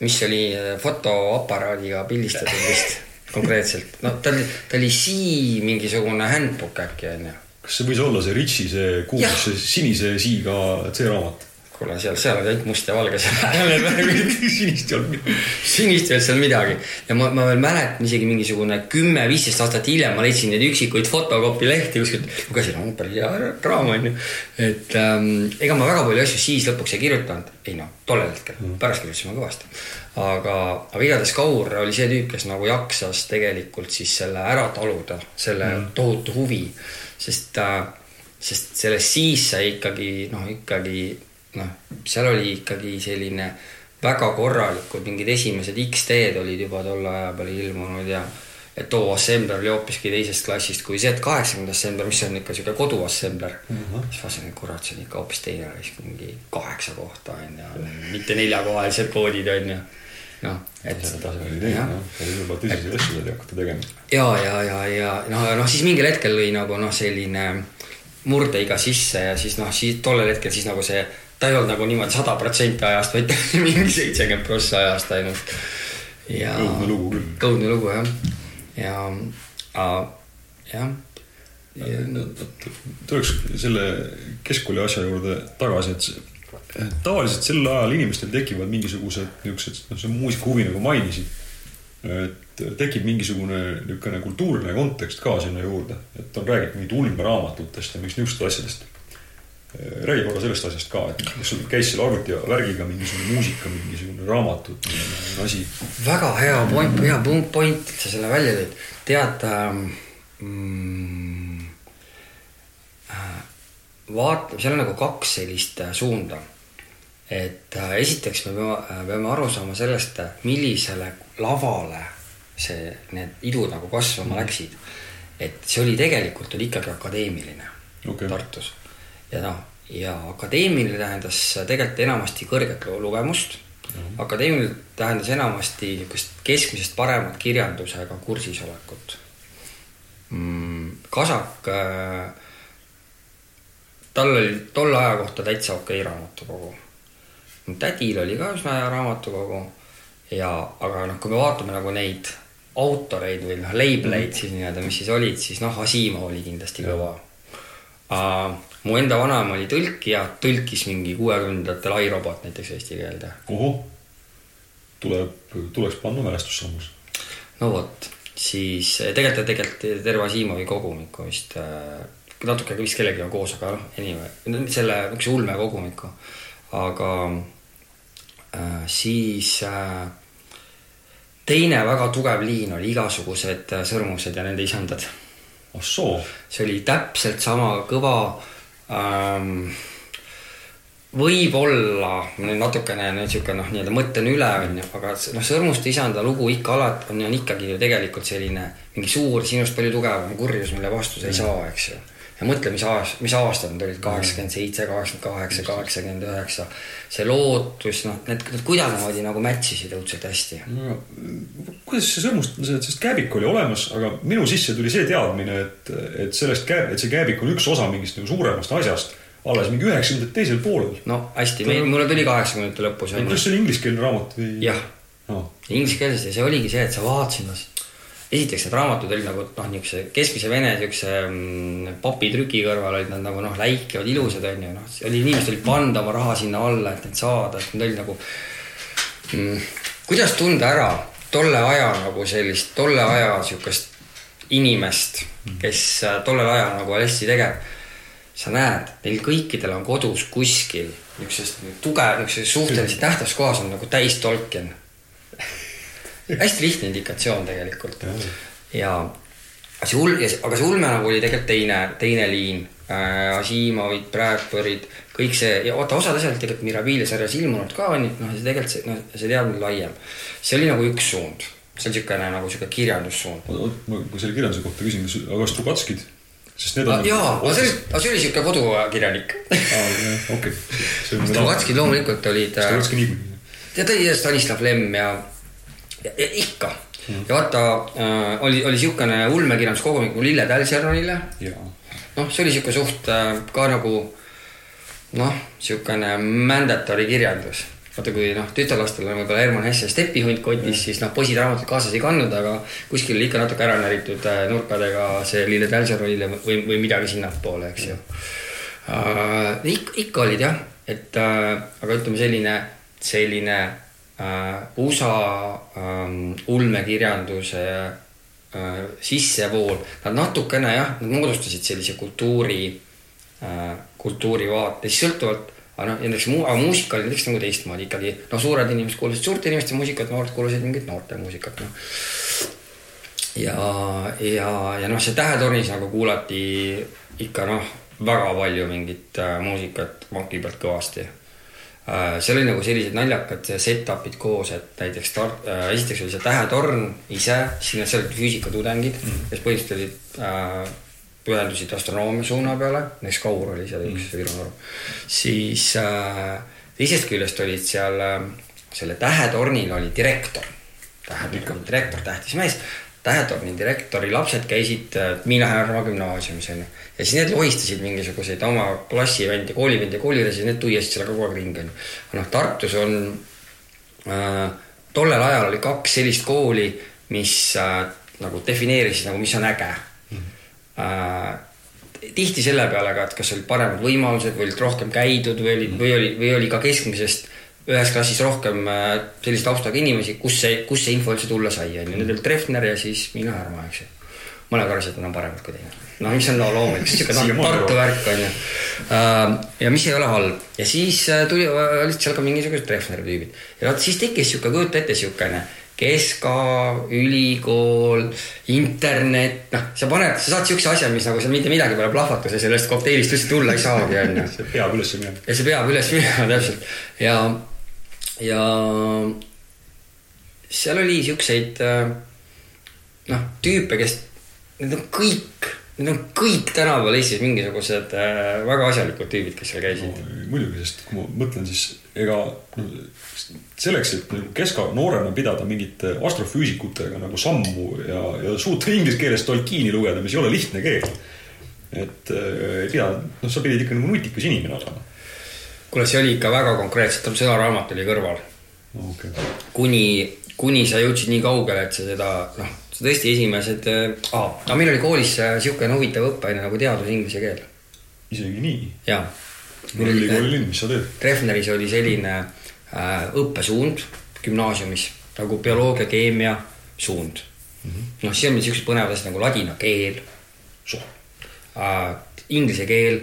S2: mis oli äh, fotoaparaadiga pildistatud vist [laughs] konkreetselt. no ta oli, ta oli Sii mingisugune handbook äkki onju.
S1: kas see võis olla see Ritsi, see kuulus, see sinise siga C-raamat?
S2: kuule, seal, seal oli ainult must ja valge [laughs]
S1: sinist ei olnud midagi.
S2: sinist ei olnud seal midagi ja ma, ma veel mäletan isegi mingisugune kümme-viisteist aastat hiljem ma leidsin neid üksikuid fotokopi lehti kuskilt, lugesin, on päris hea raam onju. et ähm, ega ma väga palju asju siis lõpuks ei kirjutanud, ei noh, tollel hetkel mm., pärast kirjutasime kõvasti. aga, aga igatahes Kaur oli see tüüp, kes nagu jaksas tegelikult siis selle ära taluda, selle mm. tohutu huvi, sest äh, sest sellest siis sai ikkagi noh, ikkagi noh, seal oli ikkagi selline väga korralikud mingid esimesed X-teed olid juba tolle aja peal ilmunud ja et too assembler oli hoopiski teisest klassist kui Z kaheksakümmend assembler, mis on ikka siuke koduassembler mm. -hmm. siis vaatasin, et kurat, see on ikka hoopis teine risk, mingi kaheksa kohta on ju, mitte neljakohalised koodid on ju. noh, et
S1: juba tõsiseid asju sai hakata tegema.
S2: ja, ja, ja, ja noh, noh siis mingil hetkel lõi nagu noh, selline murdeiga sisse ja siis noh, siis tollel hetkel siis nagu see, ta ei olnud nagu niimoodi sada protsenti ajast, vaid [laughs] mingi seitsekümmend prossa ajast ainult. ja
S1: õudne lugu küll.
S2: õudne lugu jah, ja, jah.
S1: tuleks selle keskkooli asja juurde tagasi, et et tavaliselt sel ajal inimestel tekivad mingisugused niisugused, noh, see muusikahuvi nagu mainisid. et tekib mingisugune niisugune kultuuriline kontekst ka sinna juurde, et on räägitud mingit ulmeraamatutest ja mingist niisugustest asjadest. Räägi korra sellest asjast ka, et kas sul käis selle arvuti värgiga mingisugune muusika, mingisugune raamatud, asi.
S2: väga hea point, hea punkt, point, sa selle välja tõid. tead ähm, mm,, äh, vaata, seal on nagu kaks sellist äh, suunda. et äh, esiteks me peame, peame aru saama sellest, millisele lavale see, need idud nagu kasvama läksid. et see oli tegelikult oli ikkagi akadeemiline
S1: Okei.
S2: Tartus ja noh, ja akadeemiline tähendas tegelikult enamasti kõrget lu- lugemust mm. akadeemiline tähendas enamasti niisugust keskmisest paremat kirjandusega kursis olekut mm,. Kasak äh,, tal oli tolle aja kohta täitsa okei raamatukogu. tädil oli ka üsna hea raamatukogu ja, aga noh, kui me vaatame nagu neid autoreid või noh, label'eid siis nii-öelda, mis siis olid, siis noh, Asimov oli kindlasti kõva uh,. Mu enda vanaema oli tõlkija, tõlkis mingi kuuekümnendatel iRobot näiteks eesti keelde.
S1: ohoh, tuleb, tuleks panna mälestussammus.
S2: no vot, siis eh, tegelikult, tegelikult terve Asimovi kogumiku vist äh, natuke vist kellegagi koos, aga noh, anyway, selle niisuguse ulmekogumiku, aga äh, siis äh, teine väga tugev liin oli igasugused äh, sõrmused ja nende isandad.
S1: ah soo,
S2: see oli täpselt sama kõva ähm,. võib-olla ma nüüd natukene sihuke noh, nii-öelda mõtlen üle onju, aga noh, Sõrmuste isanda lugu ikka alati on, on ikkagi ju tegelikult selline mingi suur, sinust palju tugevam kurjus, mille vastu sa ei saa, eks ju. Ja mõtle, mis aast-, mis aastad need olid, kaheksakümmend seitse, kaheksakümmend kaheksa, kaheksakümmend üheksa. see lootus, noh, need need kuidagimoodi nagu match isid õudselt hästi.
S1: no kuidas see sõrmust, sest kääbik oli olemas, aga minu sisse tuli see teadmine, et, et sellest kääb-, et see kääbik on üks osa mingist nagu suuremast asjast alles mingi üheksakümnendate teisel poolel.
S2: no hästi, meil, mulle tuli kaheksakümnendate lõpus
S1: kas. see oli ingliskeelne raamat või?
S2: jah
S1: no..
S2: inglise keeles ja see oligi see, et sa vaatasid, noh, esiteks need raamatud olid nagu noh, niisuguse keskmise vene niisuguse mm, papitrüki kõrval olid nad nagu noh, läikivad, ilusad onju, noh, oli, inimesed olid pannud oma raha sinna alla, et neid saada, et need olid nagu mm,. kuidas tunda ära tolle aja nagu sellist, tolle aja niisugust inimest, kes äh, tollel ajal nagu hästi tegev sa näed, neil kõikidel on kodus kuskil niisuguses tugev, niisuguses suhteliselt tähtsas kohas on nagu täis Tolkien. [laughs] hästi lihtne indikatsioon tegelikult. ja see ul-, aga see ulme nagu oli tegelikult teine, teine liin äh,. Asimovid, Bradbury'd, kõik see ja vaata, osad asjad tegelikult Mirabilia sarjas ilmunud ka onju, noh, see tegelikult see, noh, see teadmine laiem. see oli nagu üks suund, see on niisugune nagu sihuke kirjandussuund.
S1: oot, ma selle kirjanduse kohta küsin, kas, aga Strugatskid, sest need on.
S2: jaa, aga see oli, aga see oli sihuke kodukirjanik. [laughs]
S1: okei.
S2: Strugatskid loomulikult olid.
S1: Strugatski niikuinii.
S2: ja tõi Stanislav Lemm ja, ja, ja ikka mm.. ja vaata äh,, oli, oli siukene ulmekirjanduskogumik nagu Lille Tälsernile.
S1: jaa.
S2: noh, see oli siuke suht äh, ka nagu noh, niisugune mandatory kirjandus vaata, kui noh, tütarlastel on võib-olla Herman Hesse stepihunt kotis, siis noh, poisid raamatut kaasas ei kandnud, aga kuskil oli ikka natuke ära näritud äh, nurkadega see Lille Tälserolli või, või midagi sinnapoole, eks ju uh,. ikka, ikka olid jah, et uh, aga ütleme selline, selline USA um, ulmekirjanduse uh, sissevool, nad natukene jah, nad moodustasid sellise kultuuri uh,, kultuurivaate, siis sõltuvalt aga noh, näiteks mu, muusika oli näiteks nagu teistmoodi ikkagi, noh, suured inimesed kuulasid suurte inimeste muusikat, noored kuulasid mingit noorte muusikat, noh. ja, ja, ja noh, see Tähetornis nagu kuulati ikka noh, väga palju mingit äh, muusikat maki pealt kõvasti äh,. Seal oli nagu sellised naljakad set-up'id koos, et näiteks tar- äh,, esiteks oli see Tähetorn ise, siis seal olid füüsikatudengid mm, -hmm. kes põhiliselt olid äh, pühendusid astronoomia suuna peale, näiteks Kaur oli seal üks mm. Viru noor, siis äh, teisest küljest olid seal äh, selle tähetornil oli direktor, tähetorni direktor, tähtis mees, tähetorni direktori lapsed käisid Miina Härma gümnaasiumis onju. ja siis need lohistasid mingisuguseid oma klassivende, koolivende, koolilasi, need tuiasid seal kogu aeg ringi onju. noh, Tartus on äh,, tollel ajal oli kaks sellist kooli, mis äh, nagu defineerisid nagu, mis on äge äh, tihti selle peale ka, et kas olid paremad võimalused või olid rohkem käidud või oli, või oli, või oli ka keskmisest ühes klassis rohkem äh, sellise taustaga inimesi, kus see, kus see info üldse tulla sai, on ju. Need olid Treffner ja siis Miina Härma, eks ju. mõned arvasid, et nad on paremad kui teine. noh, mis on no, loomulik, [laughs] sihuke Tartu värk on ju. Äh, ja mis ei ole halb ja siis äh, tuli, olid seal ka mingisugused Treffneri tüübid ja vot siis tekkis sihuke, kujuta ette siukene keska, ülikool, internet, noh, sa paned, sa saad siukse asja, mis nagu seal mitte midagi pole plahvatus ja sellest kokteilist üldse tulla ei saagi, onju. [laughs]
S1: see peab üles minema.
S2: ja see peab üles minema, täpselt. ja, ja seal oli siukseid noh, tüüpe, kes, need on kõik Need on kõik tänapäeval Eestis mingisugused äh, väga asjalikud tüübid, kes seal käisid
S1: no,. muidugi, sest kui ma mõtlen, siis ega selleks, et nagu keska noorena pidada mingite astrofüüsikutega nagu sammu ja, ja suuta inglise keeles Tolkieni lugeda, mis ei ole lihtne keel. et äh, pea, noh, sa pidid ikka nagu nutikas inimene olema.
S2: Kuule, see oli ikka väga konkreetselt, sõnaraamat oli kõrval
S1: okay..
S2: kuni, kuni sa jõudsid nii kaugele, et sa seda, noh tõesti esimesed ah,, no meil oli koolis niisugune huvitav õppeaine nagu teadus inglise keel.
S1: isegi nii?
S2: jaa.
S1: mul oli kooli linn, mis sa teed?
S2: Treffneris oli selline äh, õppesuund gümnaasiumis nagu bioloogia, keemia suund mm -hmm.. noh, siis olid siuksed põnevad asjad nagu ladina keel, äh, inglise keel,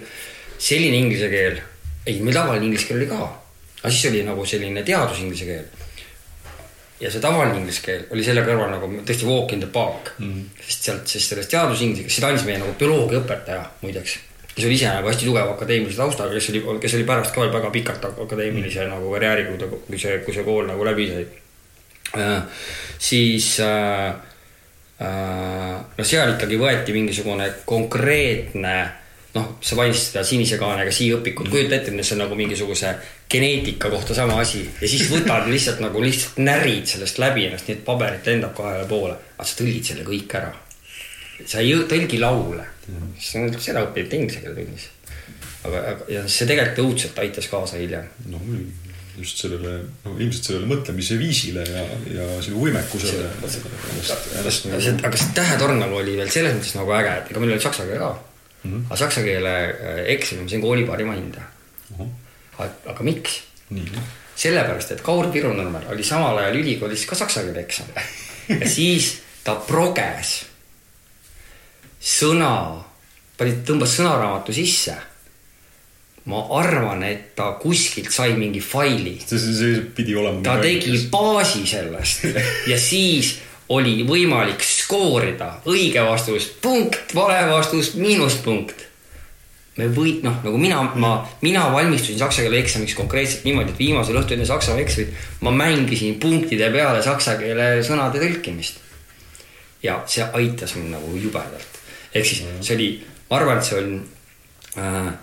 S2: selline inglise keel, ei, meil tavaline inglise keel oli ka, aga siis oli nagu selline teadus inglise keel ja see tavaline inglise keel oli selle kõrval nagu tõesti walk in the park mm. -hmm. sest sealt, sest sellest teadusinglise keelest, seda andis meie nagu bioloogiaõpetaja muideks. kes oli ise nagu hästi tugeva akadeemilise taustaga, kes oli, kes oli pärast ka väga pikalt akadeemilise mm -hmm. nagu karjääri, kui ta, kui see, kui see kool nagu läbi sai äh,. siis äh, äh, no seal ikkagi võeti mingisugune konkreetne noh, sa mainisid seda sinise kaanega siiõpikut, kujuta ette, et see on nagu mingisuguse geneetika kohta sama asi ja siis võtad lihtsalt nagu lihtsalt närid sellest läbi ennast, nii et paberit lendab kahele poole, aga sa tõlgid selle kõik ära. sa ei tõlgi laule, seda õpib inglise keele tunnis. aga, aga ja see tegelikult õudselt aitas kaasa hiljem.
S1: no muidugi just sellele, no ilmselt sellele mõtlemise viisile ja, ja sinu võimekusele.
S2: aga see tähetorn nagu oli veel selles mõttes nagu äge, et ega meil oli saksa keel ka mm. -hmm. aga saksa keele äh, eksam, ma sain kooli parima hinde uh. -huh. aga, aga miks? sellepärast, et Kaur Pirunurmer oli samal ajal ülikoolis ka saksa keele eksam [laughs] ja siis ta proges sõna, pani, tõmbas sõnaraamatu sisse. ma arvan, et ta kuskilt sai mingi faili.
S1: see, see pidi olema.
S2: ta tegi baasi sellest [laughs] ja siis oli võimalik skoorida õige vastus, punkt, vale vastus, miinuspunkt. me või-, noh, nagu mina, ma, mina valmistusin saksa keele eksamiks konkreetselt niimoodi, et viimasel õhtul enne saksa eksamit ma mängisin punktide peale saksa keele sõnade tõlkimist. ja see aitas mind nagu jubedalt. ehk siis see oli, ma arvan, et see on äh,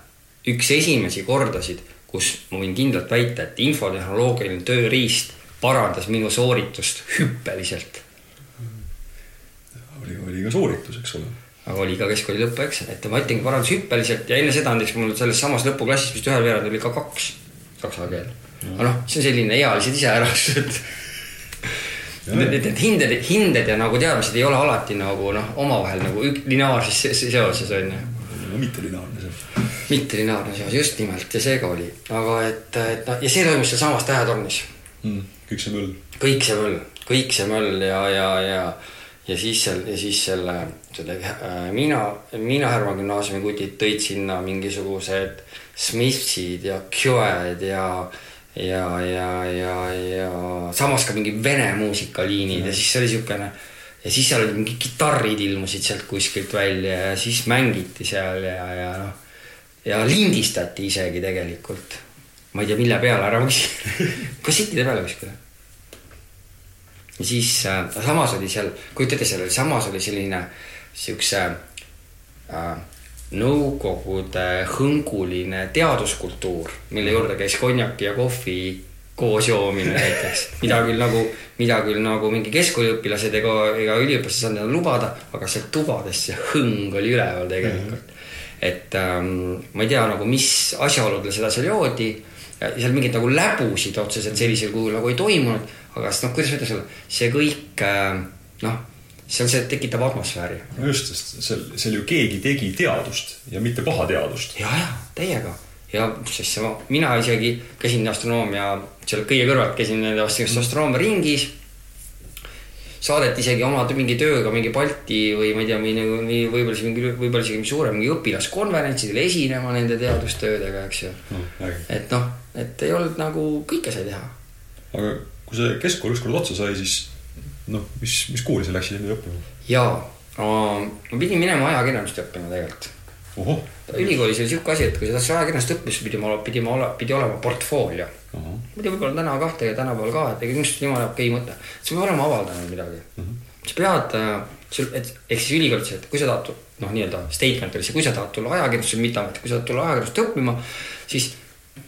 S2: üks esimesi kordasid, kus ma võin kindlalt väita, et infotehnoloogiline tööriist parandas minu sooritust hüppeliselt
S1: oli, oli ka sooritus, eks ole.
S2: aga oli ka keskkooli lõpueksam, et ma ütlengi parandus hüppeliselt ja enne seda näiteks mul selles samas lõpuklassis vist ühel veerand oli ka kaks saksa keel. aga noh, see on selline ealised iseärastused. Need, need, hinded, hinded ja nagu teadmised ei ole alati nagu noh, omavahel nagu lineaarses se- se- seoses on ju
S3: no mitte lineaarne see.
S2: mittelineaarne seos, just nimelt ja seega oli, aga et, et noh, ja see toimus sealsamas tähetornis.
S3: kõik see möll.
S2: kõik see möll, kõik see möll ja, ja, ja, ja siis seal ja siis selle, selle äh, Miina, Miina Härma gümnaasiumi kutid tõid sinna mingisugused Smithsid ja Kjoed ja ja, ja, ja, ja samas ka mingi vene muusikaliinid ja siis see oli siukene ja siis seal olid mingid kitarrid ilmusid sealt kuskilt välja ja siis mängiti seal ja, ja noh ja lindistati isegi tegelikult. ma ei tea, mille peale, ära ma küsin. [laughs] kassetiide peale kuskile. Ja siis äh, samas oli seal, kujuta ette, seal oli samas oli selline siukse äh, nõukogude hõnguline teaduskultuur, mille juurde käis konjaki ja kohvi koos joomine näiteks, mida küll nagu, mida küll nagu mingi keskkooliõpilased ega, ega üliõpilased ei saanud endale lubada, aga seal tubades see hõng oli üleval tegelikult mm. -hmm. et ähm, ma ei tea nagu, mis asjaoludel seda seal joodi seal mingeid nagu läbusid otseselt sellisel kujul nagu ei toimunud, aga siis noh, kuidas ma ütlen sulle, see kõik äh, noh, seal see tekitab atmosfääri
S3: no just, sest seal, seal ju keegi tegi teadust ja mitte paha teadust.
S2: ja, ja täiega ja sest see, mina isegi käisin astronoomia selle kõige kõrvalt käisin nende astronoomia ringis. saadeti isegi oma mingi tööga mingi Balti või ma ei tea, või võib-olla isegi mingi, võib-olla isegi suurem mingi õpilaskonverentsidele esinema nende teadustöödega, eks ju. et noh, et ei olnud nagu kõike sai teha.
S3: aga kui see keskkool ükskord otsa sai, siis noh, mis, mis kooli sa läksid enne õppima?
S2: ja ma pidin minema ajakirjandust õppima tegelikult ülikoolis oli siuke asi, et kui sa tahtsid ajakirjandust õppida, siis pidi ma, pidi ma, pidi olema portfoolio. muidu võib-olla täna kahte ja tänapäeval ka, et ega arust jumala okei mõte. sa pead olema avaldanud midagi mm. -hmm. sa pead, sul, et ehk siis ülikoolis, et kui sa tahad, noh, nii-öelda statement oli see, kui sa tahad tulla ajakirjandusse, mitte amet, kui sa tahad tulla ajakirjandust õppima, siis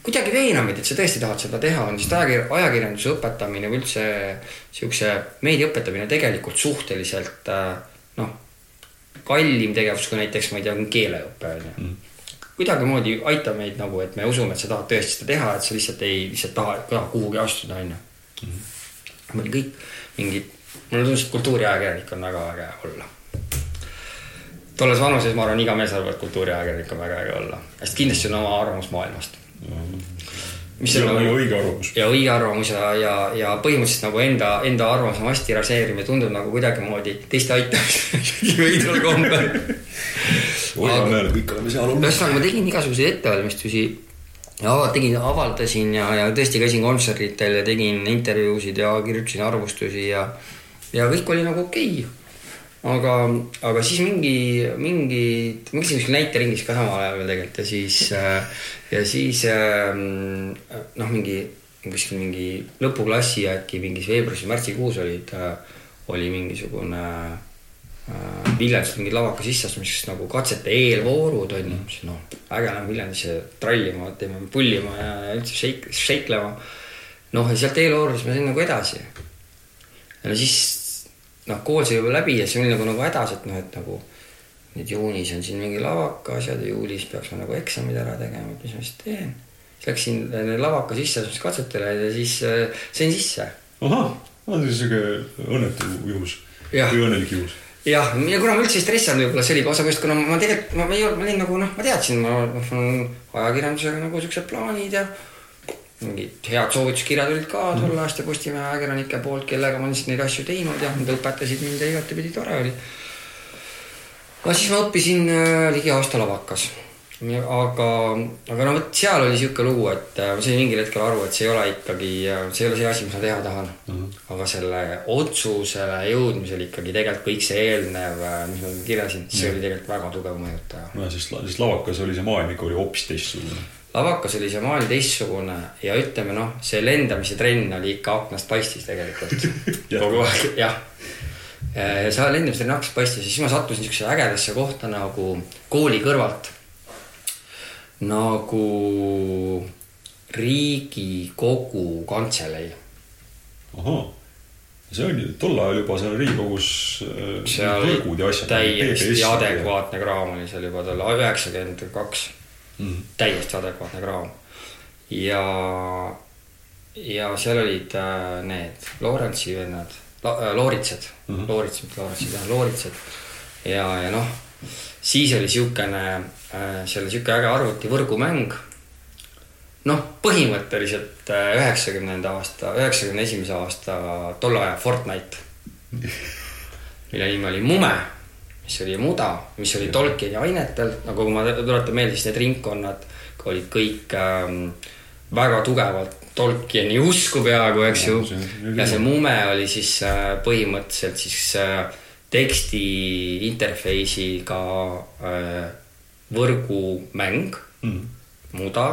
S2: kuidagi veena meid, et sa tõesti tahad seda teha, on siis ajakir-, ajakirjanduse õpetamine või üldse siukse meedia õpetamine tegelikult suhteliselt äh, noh, kallim tegevus kui näiteks, ma ei tea, keeleõpe on ju. kuidagimoodi aita meid nagu, et me usume, et sa tahad tõesti seda teha, et sa lihtsalt ei, lihtsalt taha, taha kuhugi astuda, on ju. me olime kõik mingid, mulle tundus, et kultuuriajakirjanik on väga äge olla. tolles vanuses ma arvan, iga mees arvab, et kultuuriajakirjanik on väga äge olla, sest kindlasti on oma arvamus maailmast. Mis on nagu
S3: õige arvamus.
S2: ja õige arvamus ja, ja, ja põhimõtteliselt nagu enda, enda arvamuse mass tiražeerimine tundub nagu kuidagimoodi teiste aitamine [laughs] veidral kombel.
S3: hoiame meelde, kõik oleme seal olnud.
S2: ühesõnaga, ma tegin igasuguseid ettevalmistusi ja tegin, avaldasin ja, ja tõesti käisin kontserditel ja tegin intervjuusid ja kirjutasin arvustusi ja, ja kõik oli nagu okei okay. aga, aga siis mingi, mingi, ma käisin kuskil näiteringis ka samal ajal veel tegelikult ja siis, ja siis ähm, noh, mingi kuskil mingi lõpuklassi äkki mingis veebruaris märtsikuus olid, oli mingisugune äh, Viljandist mingi lavaka sisseastumiseks nagu katsete eelvoorud on ju, siis noh, äge läheb Viljandisse trallima, teeme pullima ja ja üldse šeik-, šeiklema. noh, ja sealt eelvoorudest ma sain nagu edasi. ja no siis noh, kool sai juba läbi ja siis oli nagu, nagu hädas, et noh, et nagu nüüd juunis on siin mingi lavaka asjad ja juulis peaks ma nagu eksamid ära tegema, et mis ma siis teen. siis läksin lavaka sisseastumiskatsetele ja siis äh, sain sisse
S3: ahah, see on siuke õnnetu juhus või õnnelik juhus.
S2: jah, ja kuna ma üldse ei stressanud, võib-olla see oli osa põhjust, kuna ma tegelikult, ma ei olnud, ma olin nagu noh, ma teadsin, ma mul on ajakirjandusega nagu siuksed plaanid ja mingid head soovituskirjad olid ka tol ajast ja Postimehe ajakirjanike poolt, kellega ma lihtsalt neid asju teinud ja nad õpetasid mind ja igatepidi tore oli. no siis ma õppisin äh, ligi aasta lavakas. aga, aga no vot seal oli sihuke lugu, et äh, ma sain mingil hetkel aru, et see ei ole ikkagi, see ei ole see asi, mis ma teha tahan mm. -hmm. aga selle otsusele jõudmisel ikkagi tegelikult kõik see eelnev, mis ma kirjasin, see oli tegelikult väga tugev mõjutaja.
S3: no sest, sest lavakas oli see maailm ikka oli hoopis teistsugune.
S2: Lavakas oli see maailm teistsugune ja ütleme noh, see lendamise trenn oli ikka aknast paistis tegelikult [laughs] kogu aeg, jah. ja seal lendamise trenn aknast paistis ja siis ma sattusin siuksesse ägedasse kohta nagu kooli kõrvalt. nagu Riigikogu kantselei.
S3: ahah, see on ju tol ajal juba seal Riigikogus äh,
S2: seal
S3: asjad.
S2: täiesti adekvaatne kraam oli seal juba tol ajal, üheksakümmend kaks.
S3: Mhm.
S2: täiesti adekvaatne kraam. ja, ja seal olid äh, need Lorentsi vennad, Looritsed mm, -hmm. Loorits, mitte Lorentsid, jah, Looritsed. ja, ja noh, siis oli siukene, seal oli siuke äge arvutivõrgumäng noh, põhimõtteliselt äh, üheksakümnenda aasta, üheksakümne esimese aasta tolle aja Fortnite. [laughs] mille nimi oli Mume, mis oli muda, mis oli Tolkieni ainetel, nagu ma tuletan meelde, siis need ringkonnad olid kõik ähm, väga tugevalt Tolkieni usku peaaegu, eks ju. ja see Mume oli siis äh, põhimõtteliselt siis äh, teksti interface'iga äh, võrgumäng. Mm, muda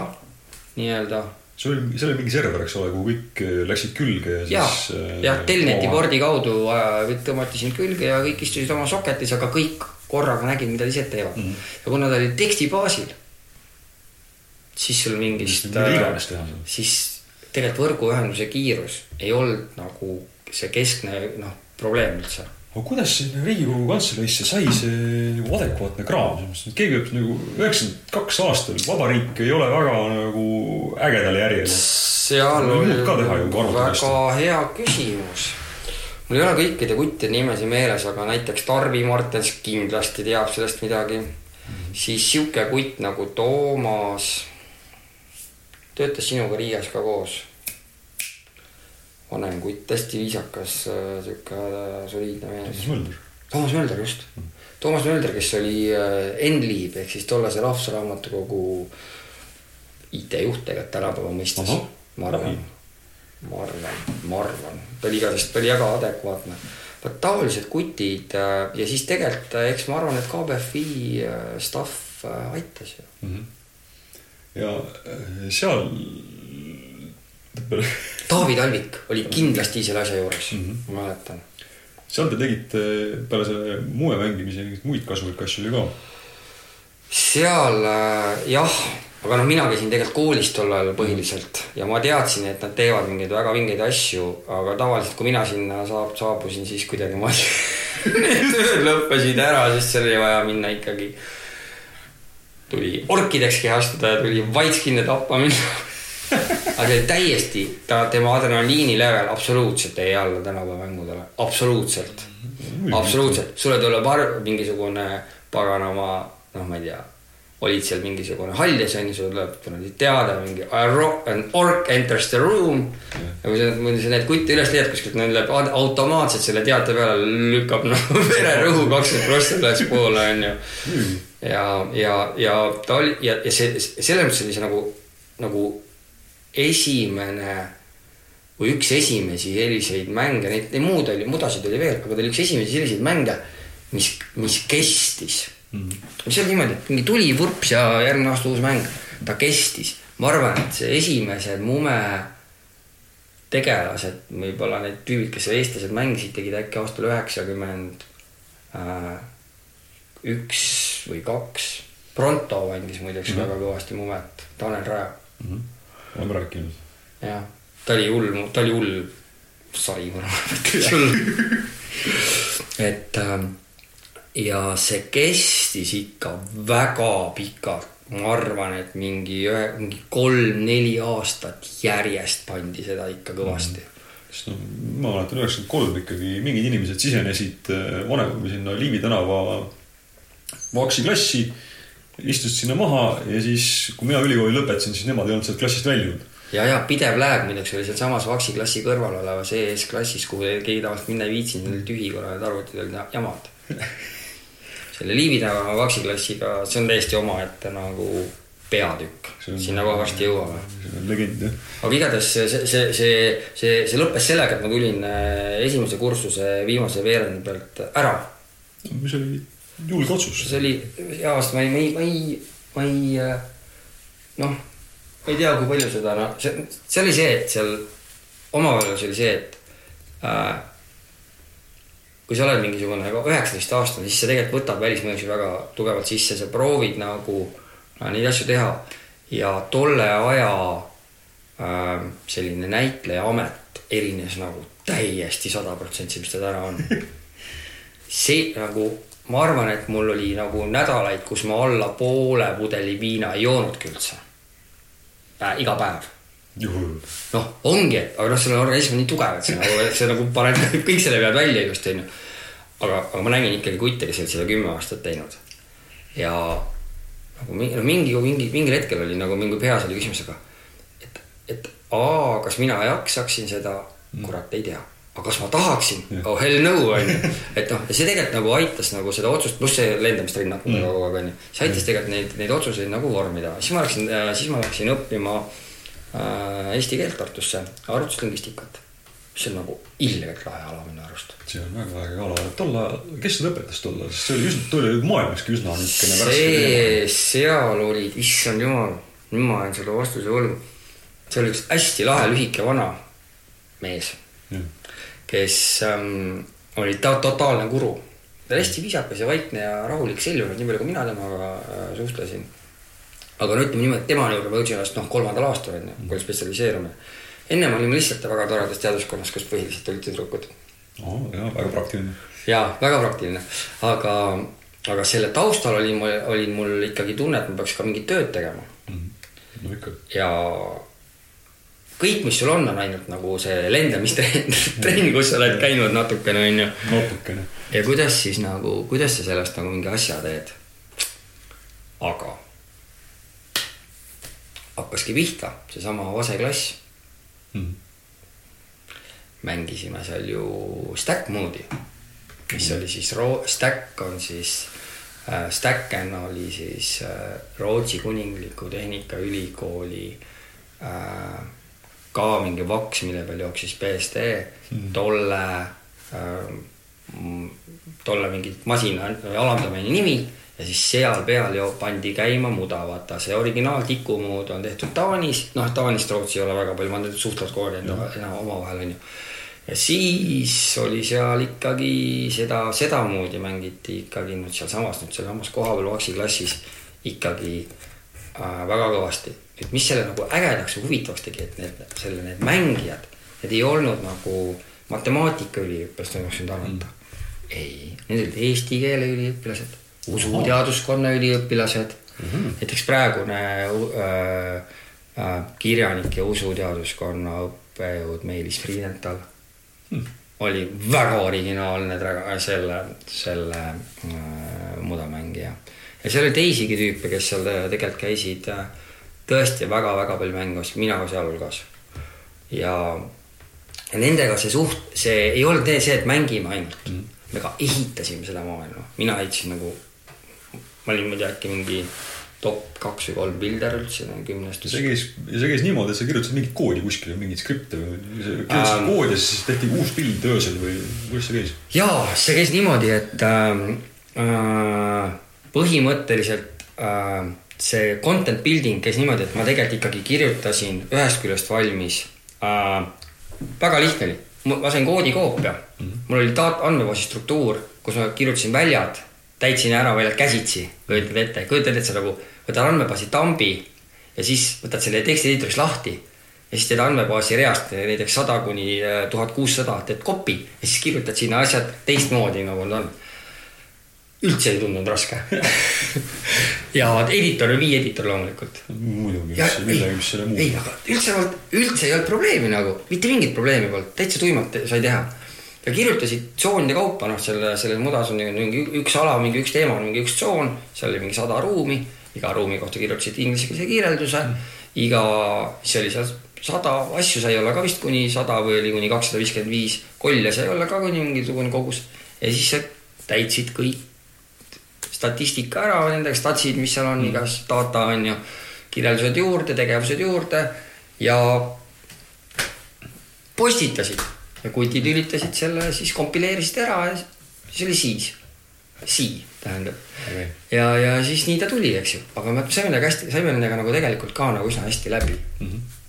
S2: nii-öelda.
S3: See oli, see oli mingi server, eks ole, kuhu kõik äh, läksid külge ja siis.
S2: jah, äh, jah, telneti pordi kaudu äh, tõmmati sind külge ja kõik istusid oma soketis, aga kõik korraga nägid, mida teised teevad mm. -hmm. ja kuna ta oli teksti baasil, siis sul mingist. siis tegelikult võrguühenduse kiirus ei olnud nagu see keskne noh, probleem üldse
S3: aga kuidas sinna Riigikogu kantseleisse sai see nagu adekvaatne kraam, selles mõttes, et keegi ütles nagu üheksakümmend kaks aastal, vabariik ei ole väga nagu ägedal järjel.
S2: seal oli väga hea küsimus. mul ei ole kõikide kuttide nimesid meeles, aga näiteks Tarvi Martens kindlasti teab sellest midagi mm. -hmm. siis sihuke kutt nagu Toomas töötas sinuga Riias ka koos vanem kutt, hästi viisakas, äh, sihuke äh, soliidne mees.
S3: Toomas Mölder.
S2: Toomas Mölder, just mm.. Toomas Mölder, kes oli äh, Enliib ehk siis tollase Rahvusraamatukogu IT-juht tegelikult tänapäeva mõistes. ma arvan, ma arvan, ma arvan, ta oli igatahes, ta oli väga adekvaatne. vot taolised kutid ja siis tegelikult eks ma arvan, et KBFi staff aitas ju mm. -hmm.
S3: ja seal
S2: Taavi Talvik oli kindlasti selle asja juures mm, -hmm. ma mäletan.
S3: seal te tegite peale selle muue mängimise mingeid muid kasulikke asju oli ka?
S2: seal äh, jah, aga noh, mina käisin tegelikult koolis tol ajal põhiliselt ja ma teadsin, et nad teevad mingeid väga vingeid asju, aga tavaliselt, kui mina sinna saab, saabusin, siis kuidagi ma [laughs] lõppesid ära, sest seal oli vaja minna ikkagi. tuli orkideks kehastuda ja tuli vaitskinne tappa minna aga see täiesti, ta, tema adrenaliini level absoluutselt ei alla tänapäeva mängudele, absoluutselt. absoluutselt, sulle tuleb arv, mingisugune paganama, noh, ma ei tea, olid seal mingisugune haljas onju, sulle tuleb kuradi teade mingi an orc enters the room. ja kui sa, kui sa need kutte üles leiad kuskilt, neil läheb automaatselt selle teate peale, lükkab [laughs] noh vererõhu kakskümmend prossa ülespoole onju. ja, ja, ja ta oli ja, ja see, selles mõttes oli see nagu, nagu esimene või üks esimesi selliseid mänge, neid, neid muud oli, mudasid oli veel, aga ta oli üks esimesi selliseid mänge, mis, mis kestis mm. -hmm. mis oli niimoodi, et mingi tuli vurps ja järgmine aasta uus mäng, ta kestis. ma arvan, et see esimesed mume tegelased, võib-olla need tüübid, kes eestlased mängisid, tegid äkki aastal üheksakümmend äh, üks või kaks. Pronto mängis muideks mm -hmm. väga kõvasti mumet, Tanel Raja mm. -hmm
S3: oleme rääkinud.
S2: jah, ta oli hull, ta oli hull sari, ma arvan, ütles hull. et ja see kestis ikka väga pikalt, ma arvan, et mingi ühe, mingi kolm-neli aastat järjest pandi seda ikka kõvasti mm
S3: sest noh, ma mäletan üheksakümmend kolm ikkagi mingid inimesed sisenesid äh, vanem sinna Liivi tänava Vaksi istusid sinna maha ja siis, kui mina ülikooli lõpetasin, siis nemad ei olnud sealt klassist väljunud.
S2: ja, ja pidev lääg muideks oli sealsamas Vaksi klassi kõrval olevas ES-klassis, kuhu keegi tavaliselt minna ei viitsinud, oli tühi korra, need arvutid olid jamad. [laughs] selle Liivi tänava Vaksi klassiga, see on täiesti omaette nagu peatükk, sinna kohe varsti jõuame.
S3: see on legend jah.
S2: aga igatahes see, see, see, see, see, see lõppes sellega, et ma tulin äh, esimese kursuse viimase veerendi pealt ära.
S3: mis oli julge otsus.
S2: see oli hea aasta, ma ei, ma ei, ma ei, ma ei äh, noh, ma ei tea, kui palju seda, noh, see, see oli see, et seal omavahelises oli see, et äh, kui sa oled mingisugune üheksateist aastane, siis see tegelikult võtab välismõjusid väga tugevalt sisse, sa proovid nagu äh, neid asju teha ja tolle aja äh, selline näitlejaamet erines nagu täiesti sada protsenti, mis ta täna on. [laughs] see nagu, ma arvan, et mul oli nagu nädalaid, kus ma alla poole pudeli viina ei joonudki üldse äh,. iga päev noh, ongi, aga noh, sul organism on nii tugev, et see nagu, see nagu paneb [laughs] kõik selle pealt välja just onju. aga, aga ma nägin ikkagi kutte, kes olid seda kümme aastat teinud. ja nagu mingi, no mingi, mingi, mingil hetkel oli nagu mingi peas oli küsimus, aga et, et aa, kas mina jaksaksin seda, kurat ei tea aga kas ma tahaksin, oh hell no onju, et noh, ja see tegelikult nagu aitas nagu seda otsust, pluss see lendamistrenn hakkab mm. kogu aeg onju, see aitas tegelikult neid, neid otsuseid nagu vormida, siis ma läksin, siis ma läksin õppima äh, äh, eesti keelt Tartusse, arvutuslingvistikat. mis on nagu ilgelt lahe ala minu arust.
S3: see on väga äge ala, tol ajal, kes seda õpetas tol ajal, sest see oli üsna, too oli maailmaski üsna niisugune
S2: see, seal olid, issand jumal, nüüd ma olen selle vastuse võlgu. see oli üks hästi lahe lühike vana mees, kes ähm, oli ta totaalne guru. ta oli hästi viisakas ja vaikne ja rahulik selline, nii palju kui mina temaga äh, suhtlesin aga no ütleme niimoodi, tema juurde ma jõudsin alles noh, kolmandal aastal onju, kui oli spetsialiseerumine. ennem olime lihtsalt väga toredas teaduskonnas, kus põhiliselt olid tüdrukud
S3: oh,. jaa, väga praktiline.
S2: jaa, väga praktiline, aga, aga selle taustal oli mul, oli mul ikkagi tunne, et ma peaks ka mingit tööd tegema mm.
S3: -hmm. no ikka.
S2: ja kõik, mis sul on, on ainult nagu see lendamistrenn, [laughs] kus sa oled käinud natukene, onju.
S3: natukene.
S2: ja kuidas siis nagu, kuidas sa sellest nagu mingi asja teed? aga hakkaski pihta, seesama Vase klass mm.. mängisime seal ju stack mode'i, mis mm. oli siis ro-, stack on siis äh,, Stacken oli siis äh, Rootsi Kuningliku Tehnikaülikooli äh, ka mingi vaks, mille peal jooksis BSD mm., tolle äh,, tolle mingi masina alamdomeeni nimi ja siis seal peal ju pandi käima muda, vaata see originaal tikumuud on tehtud Taanis, noh, Taanist Rootsi ei ole väga palju, ma olen suhteliselt koordinud enam omavahel onju. ja siis oli seal ikkagi seda, sedamoodi mängiti ikkagi nüüd sealsamas, nüüd sealsamas kohapeal Vaksi klassis ikkagi äh, väga kõvasti. Et mis selle nagu ägedaks ja huvitavaks tegi, et need, selle, need mängijad, need ei olnud nagu matemaatikaüliõpilased, ma võiksin arvata mm.. ei, need olid eesti keele üliõpilased usuteaduskonna üliõpilased mm. -hmm. näiteks praegune äh, äh, kirjanik ja usuteaduskonna õppejõud Meelis Friedenthal mm. oli väga originaalne selle, selle äh, mudamängija. ja seal oli teisigi tüüpe, kes seal tegelikult käisid äh, tõesti väga-väga palju mängimas, mina ka sealhulgas. ja, ja nendega see suht, see ei olnud see, et mängime ainult mm. -hmm. me ka ehitasime seda maailma, mina ehitasin nagu ma olin, ma ei tea, äkki mingi top kaks või kolm builder üldse kümnest.
S3: see käis, see käis niimoodi, et sa kirjutasid mingit koodi kuskile, mingit skripte või kirjutasid ähm, koodi ja siis tehti uus pild öösel või kuidas see käis?
S2: jaa, see käis niimoodi, et äh, äh, põhimõtteliselt äh, see content building käis niimoodi, et ma tegelikult ikkagi kirjutasin ühest küljest valmis äh,. väga lihtne oli, ma sain koodi koopia mm, -hmm. mul oli andmebaasi struktuur, kus ma kirjutasin väljad täitsin ära väljad käsitsi, kujutad ette, kujutad ette, sa nagu võtad andmebaasi tambi ja siis võtad selle tekstieditoriks lahti ja siis teed andmebaasi reast näiteks sada kuni äh, tuhat kuussada, teed copy ja siis kirjutad sinna asjad teistmoodi, nagu nad on. Üldse ei tundunud raske ja editor, Vii editor loomulikult.
S3: muidugi, millega, mis selle muu.
S2: ei, aga üldse, üldse ei olnud probleemi nagu, mitte mingit probleemi polnud, täitsa tuimalt sai teha ja kirjutasid tsoonide kaupa, noh, selle, selles mudas on mingi üks ala, mingi üks teema, mingi üks tsoon, seal oli mingi sada ruumi, iga ruumi kohta kirjutasid inglisekeelse kirjelduse iga, siis oli seal sada asju sai olla ka vist kuni sada või oli kuni kakssada viiskümmend viis, kolle sai olla ka kuni mingisugune kogus ja siis sa täitsid kõik statistika ära, nendega statsid, mis seal on mm., igas data on ju, kirjeldused juurde, tegevused juurde ja postitasid ja kutid ülitasid selle, siis kompileerisid ära ja siis oli siis. Sii tähendab okay.. ja, ja siis nii ta tuli, eks ju, aga me saime nendega hästi, saime nendega nagu tegelikult ka nagu üsna hästi läbi mm. -hmm.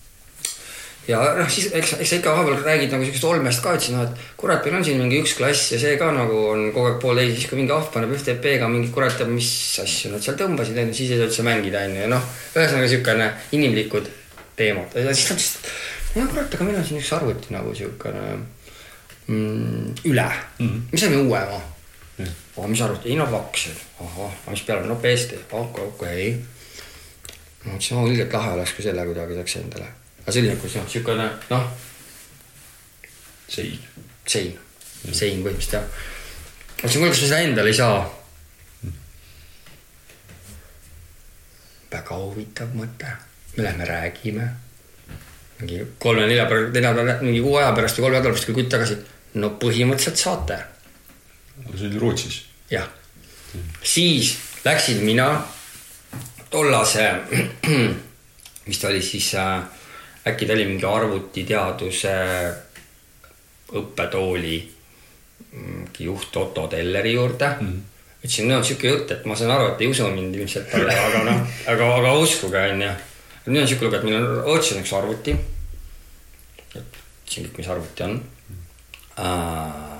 S2: Ja noh, siis eks, eks sa ikka vahepeal räägid nagu siukest olmest ka, ütlesin, noh, et kurat, meil on siin mingi üks klass ja see ka nagu on kogu aeg pooltäis, siis kui mingi ahv paneb FTP-ga mingi kurat teab mis asju nad seal tõmbasid, onju, siis ei saa üldse mängida, onju, ja noh, ühesõnaga siukene inimlikud teemad ja siis ütles, et no kurat, aga meil on siin üks arvuti nagu siukene mm, üle mm, -hmm. me saime uue oma
S3: Jah.
S2: aga mis arvuti, ei no Vax, ahah, mis peale, no BSD, okei, okei. ma mõtlesin, oo ilgelt lahe oleks, kui selle kuidagi saaks endale. Aga see oli nagu noh, siukene noh,
S3: sein.
S2: sein, sein põhimõtteliselt jah. mõtlesin, kuule, kas me seda endale ei saa. väga huvitav mõte, me lähme räägime. mingi kolme-nelja pärast, nelja, mingi kuu aja pärast või kolme nädala pärast, kui kutt tagasi. no põhimõtteliselt saate
S3: aga see oli Rootsis.
S2: jah, siis läksin mina tollase, [clears throat] mis ta oli siis äh,, äkki ta oli mingi arvutiteaduse õppetooli mingi juht Otto Telleri juurde mm. -hmm. ütlesin, no sihuke jutt, et ma saan aru, et ei usu mind ilmselt, aga, aga noh, [laughs] aga, aga uskuge onju. nüüd on sihuke lugu, et meil on Rootsis on üks arvuti. ütlesin kõik, mis arvuti on uh,.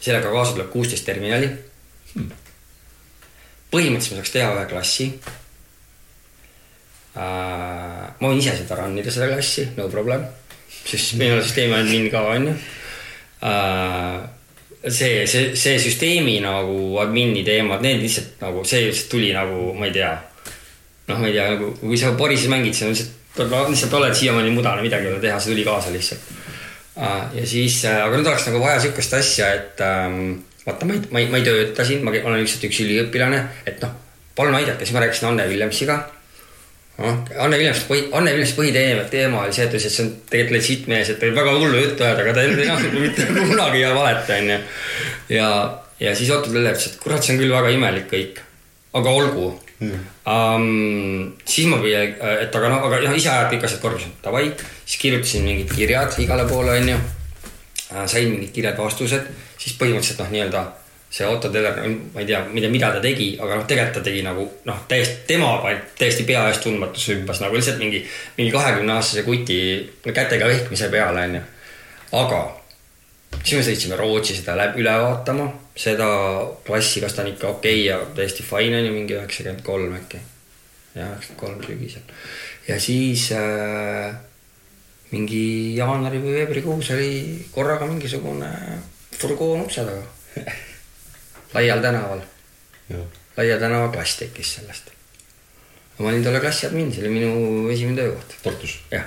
S2: sellega kaasa tuleb kuusteist terminali hmm.. põhimõtteliselt me saaks teha ühe klassi. Ma võin ise seda run ida, seda klassi, no problem, sest meil on süsteemi admin ka onju uh, see, see, see süsteemi nagu admini teemad, need lihtsalt nagu see lihtsalt tuli nagu, ma ei tea. noh, ma ei tea, nagu kui sa Borisis mängid, siis on lihtsalt, lihtsalt oled siiamaani mudane, midagi ei ole teha, see tuli kaasa lihtsalt. ja siis, aga nüüd oleks nagu vaja sihukest asja, et ähm, vaata, ma ei, ma ei, ma ei tööta siin, ma olen lihtsalt üks üliõpilane, et noh, palun aidake, siis ma rääkisin Anne Villemsiga noh, Anne Villemsi põhi, Anne Villemsi põhiteema, teema oli see, et ütles, et see on tegelikult legit mees, et võib väga hullu juttu ajada, aga ta ei noh, mitte kunagi ei valeta, onju. ja, ja siis Otto Teller ütles, et kurat, see on küll väga imelik kõik, aga olgu mm.. Um, siis ma püüan, et aga noh, aga noh, ise ajad kõik asjad korda, davai, siis kirjutasin mingid kirjad igale poole, onju. sain mingid kirjad, vastused, siis põhimõtteliselt noh, nii-öelda see Otto Teller, ma ei tea, mida, mida ta tegi, aga noh, tegelikult ta tegi nagu noh, täiesti tema täiesti pea eest tundmatus hüppas nagu lihtsalt mingi, mingi kahekümne aastase kuti kätega vehkmise peale onju. aga siis me sõitsime Rootsi seda läbi üle vaatama, seda klassi, kas ta on ikka okei okay ja täiesti fine on ju, mingi üheksakümmend kolm äkki. jah, üheksakümmend kolm sügisel ja siis äh, mingi jaanuari või veebruarikuus oli korraga mingisugune furgoon ukse taga [laughs] laial tänaval, Laia tänava klass tekkis sellest. ma olin tolle klassi admin, see oli minu esimene töökoht,
S3: Tartus.
S2: jah.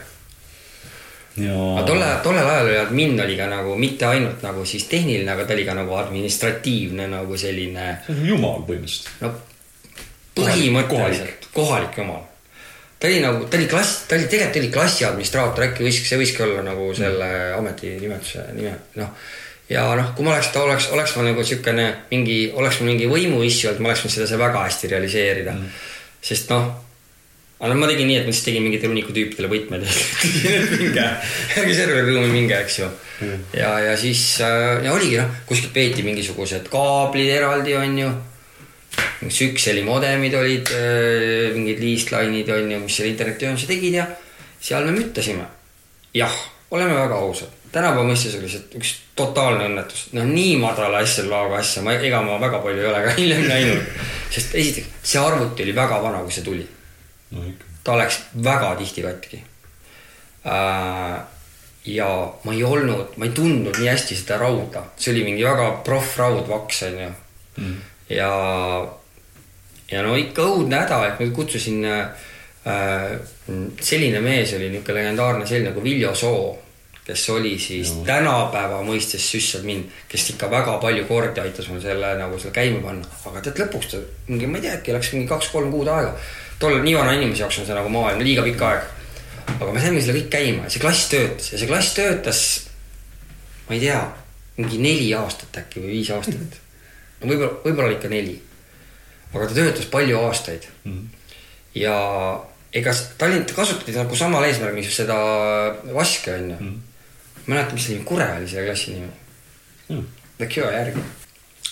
S3: ja
S2: aga tolle, tollel ajal oli admin oli ka nagu mitte ainult nagu siis tehniline, aga ta oli ka nagu administratiivne nagu selline
S3: see on jumal põhimõtteliselt.
S2: no põhimõtteliselt kohalik jumal. ta oli nagu, ta oli klass, ta oli tegelikult oli klassi administraator, äkki võiks, see võiski olla nagu selle ametinimetuse nime, noh. Ja noh, kui ma oleks, ta oleks, oleks ma nagu siukene mingi, oleks mul mingi võimuissi olnud, ma oleks võinud seda seal väga hästi realiseerida mm.. sest noh, aga ma tegin nii, et ma siis tegin mingitele hunniku tüüpidele võtmed [laughs] minge, ärge serveriruumi minge, eks ju mm.. ja, ja siis äh, ja oligi noh, kuskilt peeti mingisugused kaablid eraldi, onju Sükseli modemid olid, mingid liistlainid on ju, mis selle internetiühenduse tegid ja seal me müttasime. jah, oleme väga ausad, tänapäeva mõistes oli see üks totaalne õnnetus, noh nii madala SLA-ga asja, ma, ega ma väga palju ei ole ka hiljem näinud. sest esiteks, see arvuti oli väga vana, kui see tuli.
S3: no
S2: ta läks väga tihti katki äh,. ja ma ei olnud, ma ei tundnud nii hästi seda rauda, see oli mingi väga proff raud vaks onju mm.. ja, ja no ikka õudne häda, et ma kutsusin äh,. selline mees oli niisugune legendaarne selline nagu Viljo Soo, kes oli siis no. tänapäeva mõistes süssadmin, kes ikka väga palju kordi aitas mul selle nagu selle käima panna, aga tead lõpuks ta mingi, ma ei tea, äkki läks mingi kaks-kolm kuud aega. tol nii vana inimese jaoks on see nagu maailm liiga pikk aeg. aga me saime selle kõik käima ja see klass töötas ja see klass töötas, ma ei tea, mingi neli aastat äkki või viis aastat. no võib-olla, võib-olla ikka neli. aga ta töötas palju aastaid mm. -hmm. ja ega Tallinn kasutati nagu samal eesmärgil seda vaske onju mm. -hmm. mäletan, mis see nimi, Kure oli selle klassi nimi
S3: Mm.
S2: Jõe järgi.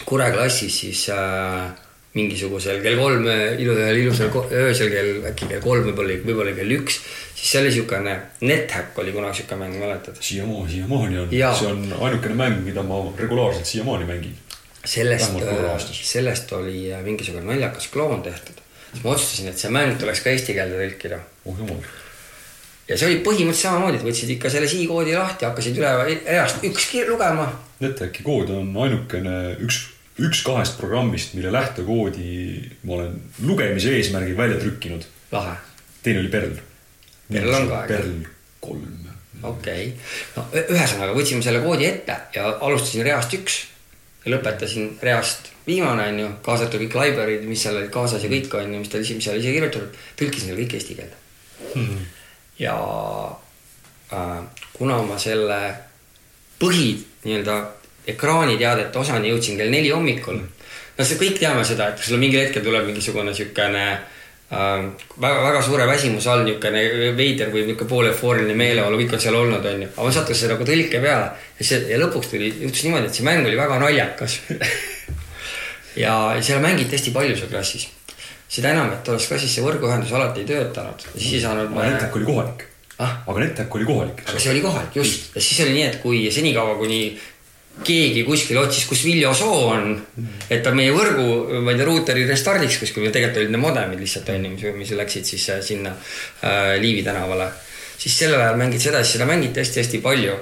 S2: Kure klassis siis äh, mingisugusel kell kolm ilusal, ilusal ko- öösel kell äkki kell kolm, võib-olla, võib-olla kell üks, siis see oli siukene, NetHack oli kunagi siuke mäng, mäletad?
S3: siiamaani, siiamaani on, see on ainukene mäng, mida ma regulaarselt siiamaani mängin.
S2: sellest
S3: aastas.
S2: sellest oli äh, mingisugune naljakas kloon tehtud. siis ma otsustasin, et see mäng tuleks ka eesti keelde tõlkida.
S3: oh jumal.
S2: Ja see oli põhimõtteliselt samamoodi, et võtsid ikka selle siikoodi lahti, hakkasid üle reast üks kir- lugema.
S1: NetHacki kood on ainukene üks, üks kahest programmist, mille lähtekoodi ma olen lugemise eesmärgil välja trükkinud.
S2: lahe,
S1: teine oli Perl.
S2: Perl on ka.
S1: Perl kolm.
S2: okei okay.. no ühesõnaga võtsime selle koodi ette ja alustasin reast üks ja lõpetasin reast viimane onju, kaasa arvatud kõik library'd, mis seal olid kaasas ja kõik onju, mis ta mis seal ise kirjutatud, tõlkisin selle kõik eesti keelde
S1: Mhm.
S2: Ja äh, kuna ma selle põhi nii-öelda ekraaniteadete osani jõudsin kell neli hommikul. no see kõik teame seda, et sul mingil hetkel tuleb mingisugune siukene äh, väga, väga suure väsimuse all niisugune veider või niisugune poolefooriline meeleolu, kõik on seal olnud, onju. aga ma sattusin nagu tõlke peale ja see ja lõpuks tuli, juhtus niimoodi, et see mäng oli väga naljakas [laughs] ja seal mängiti hästi palju seal klassis. Seda enam, et tolles klassis see võrguühendus alati ei töötanud, siis ei saanud
S1: aga NetHack oli kohalik.
S2: ah,
S1: aga NetHack oli kohalik,
S2: aga see oli kohalik, just. ja siis oli nii, et kui senikaua, kuni keegi kuskil otsis, kus Viljo Soo on, et ta meie võrgu, ma ei tea, ruuteri restardiks kuskil, tegelikult olid need modemid lihtsalt onju, mis, mis läksid siis äh, sinna äh, Liivi tänavale. siis sellel ajal mängiti seda, siis seda mängiti hästi-hästi palju.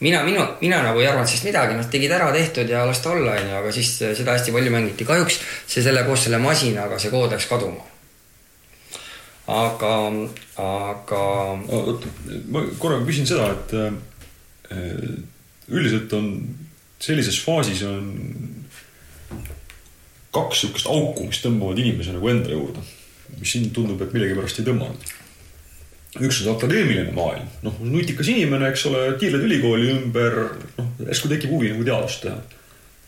S2: mina, minu, mina nagu ei arvanud sellest midagi, nad tegid ära tehtud ja las ta olla onju, aga siis äh, seda hästi palju mängiti. kahjuks see selle koos selle masinaga, see kood läks kaduma. aga, aga
S1: oot, ma korra küsin seda, et äh, üldiselt on sellises faasis on kaks sihukest auku, mis tõmbavad inimese nagu enda juurde, mis siin tundub, et millegipärast ei tõmmanud. Üks on see akadeemiline maailm, noh, nutikas inimene, eks ole, tiirled ülikooli ümber, noh, järsku tekib huvi nagu teadust teha.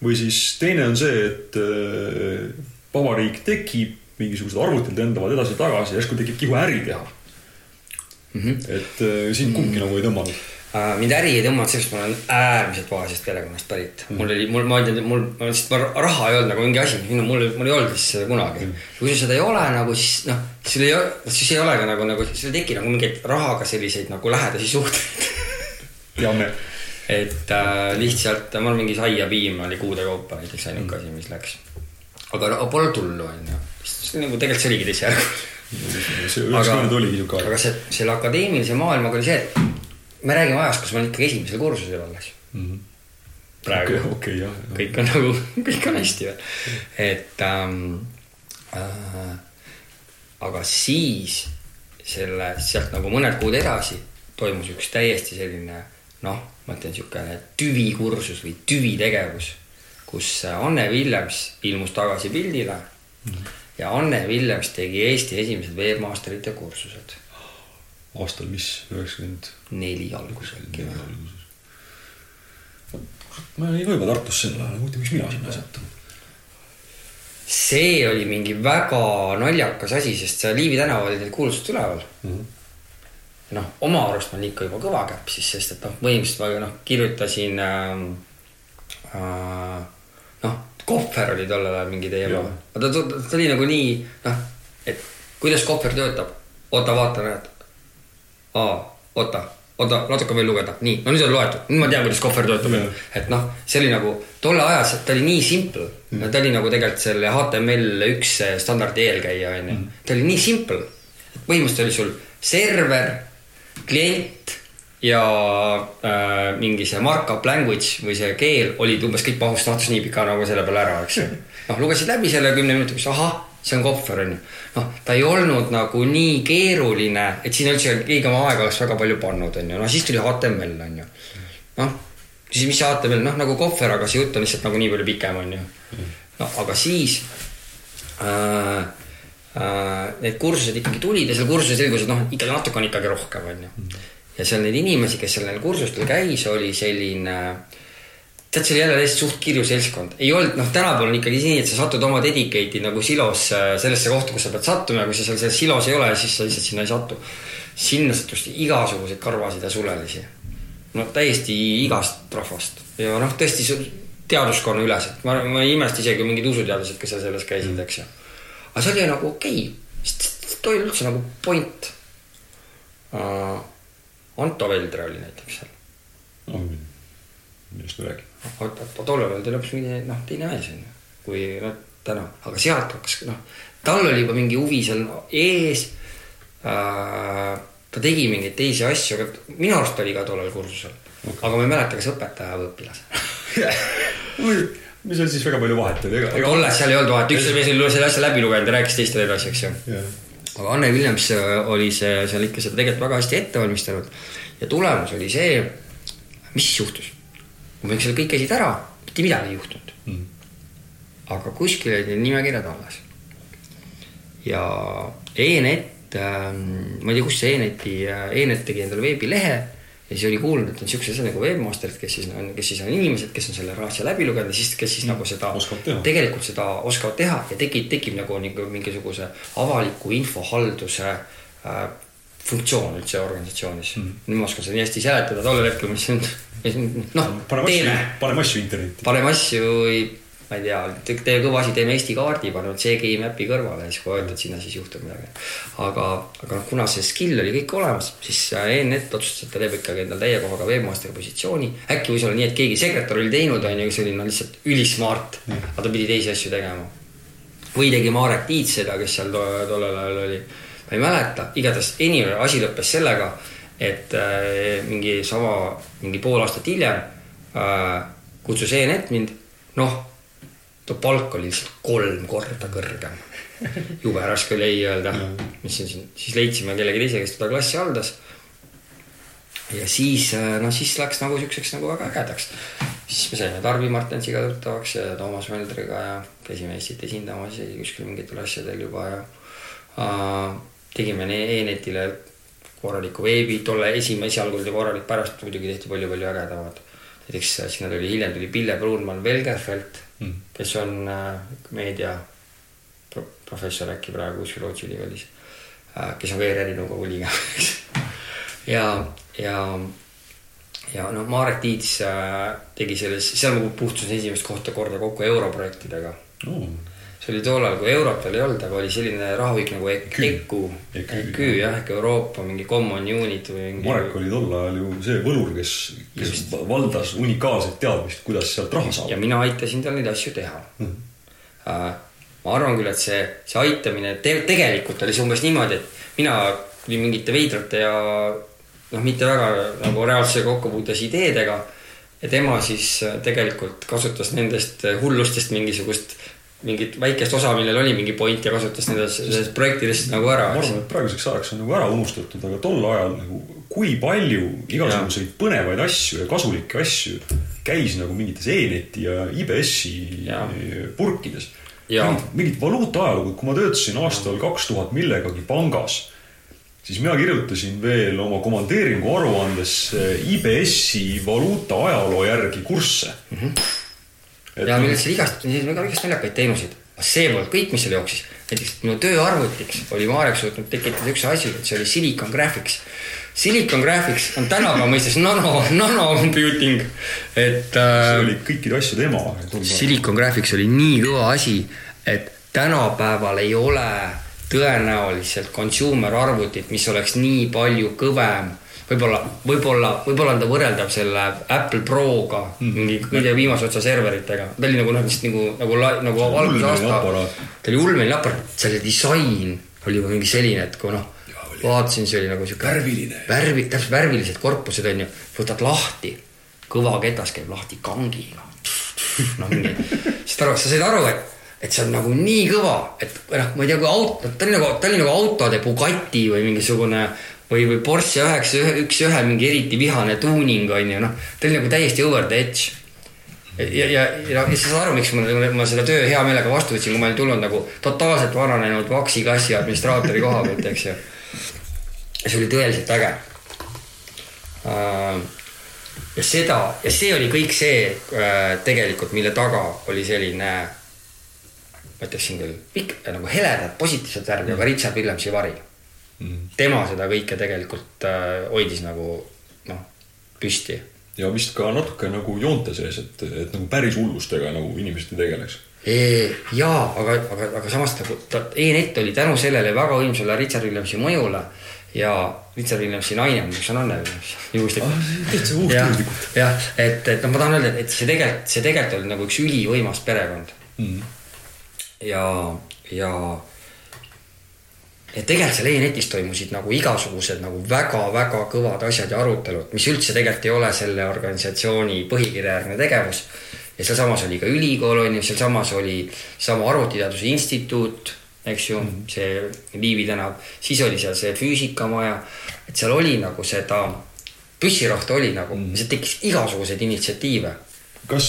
S1: või siis teine on see, et äh, vabariik tekib, mingisugused arvutid lendavad edasi-tagasi, järsku tekib kihu äri teha
S2: mm. -hmm.
S1: et äh, siin kumbki nagu ei tõmmanud.
S2: Äh, mind äri ei tõmmanud sellest, ma olen äärmiselt vaesest perekonnast pärit mm.. mul oli, mul, ma ei tea, mul, ma lihtsalt, ma raha ei olnud nagu mingi asi, minu, mul, mul ei olnud lihtsalt seda kunagi mm.. kui sul seda ei ole nagu, siis noh, sul ei, siis ei ole ka nagu, nagu sul ei teki nagu mingeid rahaga selliseid nagu lähedasi suhteid.
S1: teame.
S2: et äh, lihtsalt mul mingi saiapiim oli kuude kaupa näiteks ainuke asi, mis läks. aga pole tullu onju, nagu tegelikult see oligi teise järgu aga
S1: aeg.
S2: see, selle akadeemilise maailmaga oli see, et me räägime ajast, kus ma olin ikkagi esimesel kursusel alles. praegu
S1: okei, okei, jah.
S2: kõik on nagu, [laughs] kõik on hästi veel. et ähm, äh, aga siis selle, sealt nagu mõned kuud edasi toimus üks täiesti selline noh, ma ütlen niisugune tüvikursus või tüvitegevus, kus Anne Villems ilmus tagasi pildile mm -hmm. Ja Anne Villems tegi Eesti esimesed webmasterite kursused.
S1: aastal mis, üheksakümmend
S2: neli alguses äkki või?
S1: ma olin juba Tartus sel ajal, huvitav, miks mina sinna ei sattunud.
S2: see oli mingi väga naljakas asi, sest seal Liivi tänaval olid need kuulsused üleval mm. -hmm. noh, oma arust ma olin ikka juba kõva käpp siis, sest et noh, põhimõtteliselt ma noh, kirjutasin ähm, äh, noh, Kohver oli tollel ajal mingi teema ta, ta, ta oli nagu nii noh, et kuidas Kohver töötab. oota, vaata, näed. aa, oota, oota, natuke veel lugeda, nii, no nüüd on loetud, nüüd ma tean, kuidas Kohver töötab et noh, see oli nagu tolle ajas, ta oli nii simple mm., ta oli nagu tegelikult selle HTML üks standardi eelkäija onju mm., ta oli nii simple. põhimõtteliselt oli sul server, klient ja äh, mingi see markup language või see keel olid umbes kõik mahus tahtus nii pika nagu selle peale ära, eks ju. [laughs] noh, lugesid läbi selle kümne minutiga, siis ahah, see on Kopfer onju. noh, ta ei olnud nagu nii keeruline, et sinna üldse keegi oma aega oleks väga palju pannud onju, no siis tuli HTML onju. noh, siis mis see HTML, noh nagu Kopfer, aga see jutt on lihtsalt nagu nii palju pikem onju. no aga siis äh, äh, need kursused ikkagi tulid ja seal kursusel selgus, et noh, ikkagi natuke on ikkagi rohkem onju. Ja seal neid inimesi, kes seal neil kursustel käis, oli selline tead, see oli jälle täiesti suht kirju seltskond, ei olnud, noh, tänapäeval on ikkagi nii, et sa satud oma dedicate'i nagu silos äh, sellesse kohta, kus sa pead sattuma ja kui sa seal selles silos ei ole, siis sa lihtsalt sinna ei satu. sinna sattus igasuguseid karvasid ja sulelisi. no täiesti igast rahvast ja noh, tõesti teaduskonna üleselt, ma, ma ei imesta isegi mingid usuteadlased, kes seal selles käisid, eks ju. aga see oli nagu okei okay., sest too oli üldse nagu point uh,. Anto Veldre oli näiteks seal
S1: millest me räägime?
S2: ta oli hoopis mingi noh, teine mees on ju, kui noh, täna, aga sealt hakkas noh, tal oli juba mingi huvi seal ees äh,. ta tegi mingeid teisi asju, aga minu arust oli ka tollel kursusel okay.. aga ma ei mäleta, kas õpetaja või õpilane. [laughs]
S3: mis seal siis väga palju vahet oli, ega, ega
S2: olles seal ei olnud vahet, üks mees oli selle asja läbi lugenud ja rääkis teistele edasi, eks ju. Aga Anne Williams äh, oli see seal ikka seda tegelikult väga hästi ette valmistanud ja tulemus oli see, mis siis juhtus. kui me selle kõik käisid ära, mitte midagi ei juhtunud
S3: Mm.
S2: aga kuskil olid need nimekirjad alles. ja E-net ähm,, ma ei tea, kus see E-neti, E-net tegi endale veebilehe ja siis oli kuulnud, et on siuksed asjad nagu webmaster'id, kes siis on, kes siis on inimesed, kes on selle asja läbi lugenud ja siis, kes siis nagu seda tegelikult seda oskavad teha ja tekib, tekib nagu nagu mingisuguse avaliku infohalduse äh, funktsioon üldse organisatsioonis mm.. nüüd ma oskan seda nii hästi seletada, tollel hetkel ma mõtlesin, noh, teeme
S3: paneme asju internetti.
S2: paneme asju, ma ei tea, tee kõva asi, teeme Eesti kaardi, paneme CGI map'i kõrvale siis kui vajutad sinna, siis juhtub midagi. aga, aga noh, kuna see skill oli kõik olemas, siis ENet otsustas, et ta teeb ikkagi endale täie kohaga webmasteri positsiooni. äkki võis olla nii, et keegi sekretär oli teinud, on ju, kes oli no lihtsalt ülismart, aga ta pidi teisi asju tegema. või tegi Marek Tiit seda, kes seal to tollel ajal oli, ma ei mäleta, igatahes anyway asi lõppes sellega, et äh, mingi sama, mingi pool aastat hiljem äh, kutsus ENet mind, noh, too palk oli lihtsalt kolm korda kõrgem. [laughs] jube raske oli ei öelda, mis siin, siis leidsime kellegi teise, kes teda klassi haldas. ja siis, noh siis läks nagu siukseks nagu väga ägedaks. siis me saime Tarvi Martensiga tuttavaks ja Toomas Möldriga ja käisime Eestit esindamas ja kuskil mingitel asjadel juba ja äh, tegime ne- E-netile korraliku veebi, tolle esimene, esialgu oli ta korralik, pärast muidugi tehti palju-palju ägedamad. Näiteks äh, sinna tuli hiljem tuli Pille Pruunmann Velgerfeld mm., kes on äh, meedia pro professor äkki praegu kuskil Rootsi ülikoolis äh,, kes on ka ERR-i nõukogu liige. [laughs] Ja, ja, ja noh, Marek Tiits äh, tegi selles, seal ma puhtusin esimest kohta korda kokku europrojektidega see oli tollal, kui eurot veel ei olnud, aga oli selline rahulik nagu EKÜ,
S3: EKÜ.
S2: Jah, ehk Euroopa mingi common unit või mingi.
S3: Marek oli tol ajal ju see võlur, kes, kes valdas unikaalset teadmist, kuidas sealt raha
S2: ja
S3: saab.
S2: mina aitasin tal neid asju teha mm. -hmm. ma arvan küll, et see, see aitamine te tegelikult oli see umbes niimoodi, et mina tulin mingite veidrate ja noh, mitte väga nagu reaalse kokkupuutes ideedega ja tema siis äh, tegelikult kasutas nendest hullustest mingisugust mingit väikest osa, millel oli mingi point ja kasutas nendest nendest projektidest nagu ära
S3: ma. arvan, et praeguseks ajaks on nagu ära unustatud, aga tol ajal nagu kui palju igasuguseid põnevaid asju ja kasulikke asju käis nagu mingites E-neti ja IBS-i
S2: Ja.
S3: purkides.
S2: Ja.
S3: mingit, mingit valuutaajalugu, kui ma töötasin aastal kaks tuhat millegagi pangas, siis mina kirjutasin veel oma komandeeringu aruandesse IBS-i valuuta ajaloo järgi kursse mm. -hmm.
S2: Ja meil oli igast, väga igast naljakaid teenuseid. see polnud kõik, mis seal jooksis. näiteks minu tööarvutiks oli Marek suutnud tekitada üks asi, et see oli Silicon Graphics. Silicon Graphics on tänapäeva mõistes nano, nanocomputing, et
S3: see
S2: äh,
S3: oli kõikide asjade ema.
S2: Silicon Graphics oli nii kõva asi, et tänapäeval ei ole tõenäoliselt consumer arvutit, mis oleks nii palju kõvem. võib-olla, võib-olla, võib-olla on ta võrreldav selle Apple Proga mm., mingi kõige viimase otsa serveritega. ta oli nagu noh, lihtsalt nagu, nagu, nagu alguse
S3: ulmeline
S2: aasta
S3: aparaat.,
S2: ta oli ulmeline aparaat, selle disain oli juba mingi selline, et kui noh, vaatasin, see oli nagu siuke.
S3: Värviline.
S2: värvi, täpselt värvilised korpused on ju, võtad lahti, kõva ketas käib lahti kangiga. noh, mingi, saad aru, sa said aru, et, et see on nagu nii kõva, et noh, ma ei tea, kui auto, ta oli nagu, ta oli nagu autode Bugatti või mingisugune või, või Porsche üheksa, üks ühe mingi eriti vihane tuuning on ju, noh, ta oli nagu täiesti over the edge ja, ja, ja, ja siis saad aru, miks ma, ma seda töö hea meelega vastu võtsin, kui ma olin tulnud nagu totaalselt vananenud Vaksi kassi administraatori koha pealt, eks ju. see oli tõeliselt äge. ja seda ja see oli kõik see äh, tegelikult, mille taga oli selline, ma ütleksin küll pikk nagu heledat positiivset värvi, aga Richard Williamsi vari mm.. Tema seda kõike tegelikult äh, hoidis nagu noh, püsti
S3: ja vist ka natuke nagu joonte sees, et, et nagu päris hullustega nagu inimesed ei tegeleks.
S2: jaa, aga, aga, aga samas nagu ta E-net oli tänu sellele väga võimsale Richard Williamsi mõjule ja Richard Williamsi naine, mis on Anne Williams, juhuslikult.
S3: täitsa
S2: jah jah, et, et noh, ma tahan öelda, et see tegelikult, see tegelikult oli nagu üks ülivõimas perekond
S3: Mm.
S2: ja, ja ja tegelikult seal e-netis toimusid nagu igasugused nagu väga-väga kõvad asjad ja arutelud, mis üldse tegelikult ei ole selle organisatsiooni põhikirjajärgne tegevus. ja sealsamas oli ka ülikool on ju, sealsamas oli sama Arvutiteaduse Instituut, eks ju, see Liivi tänav, siis oli seal see füüsikamaja, et seal oli nagu seda püssirohtu oli nagu mm., see tekkis igasuguseid initsiatiive.
S3: kas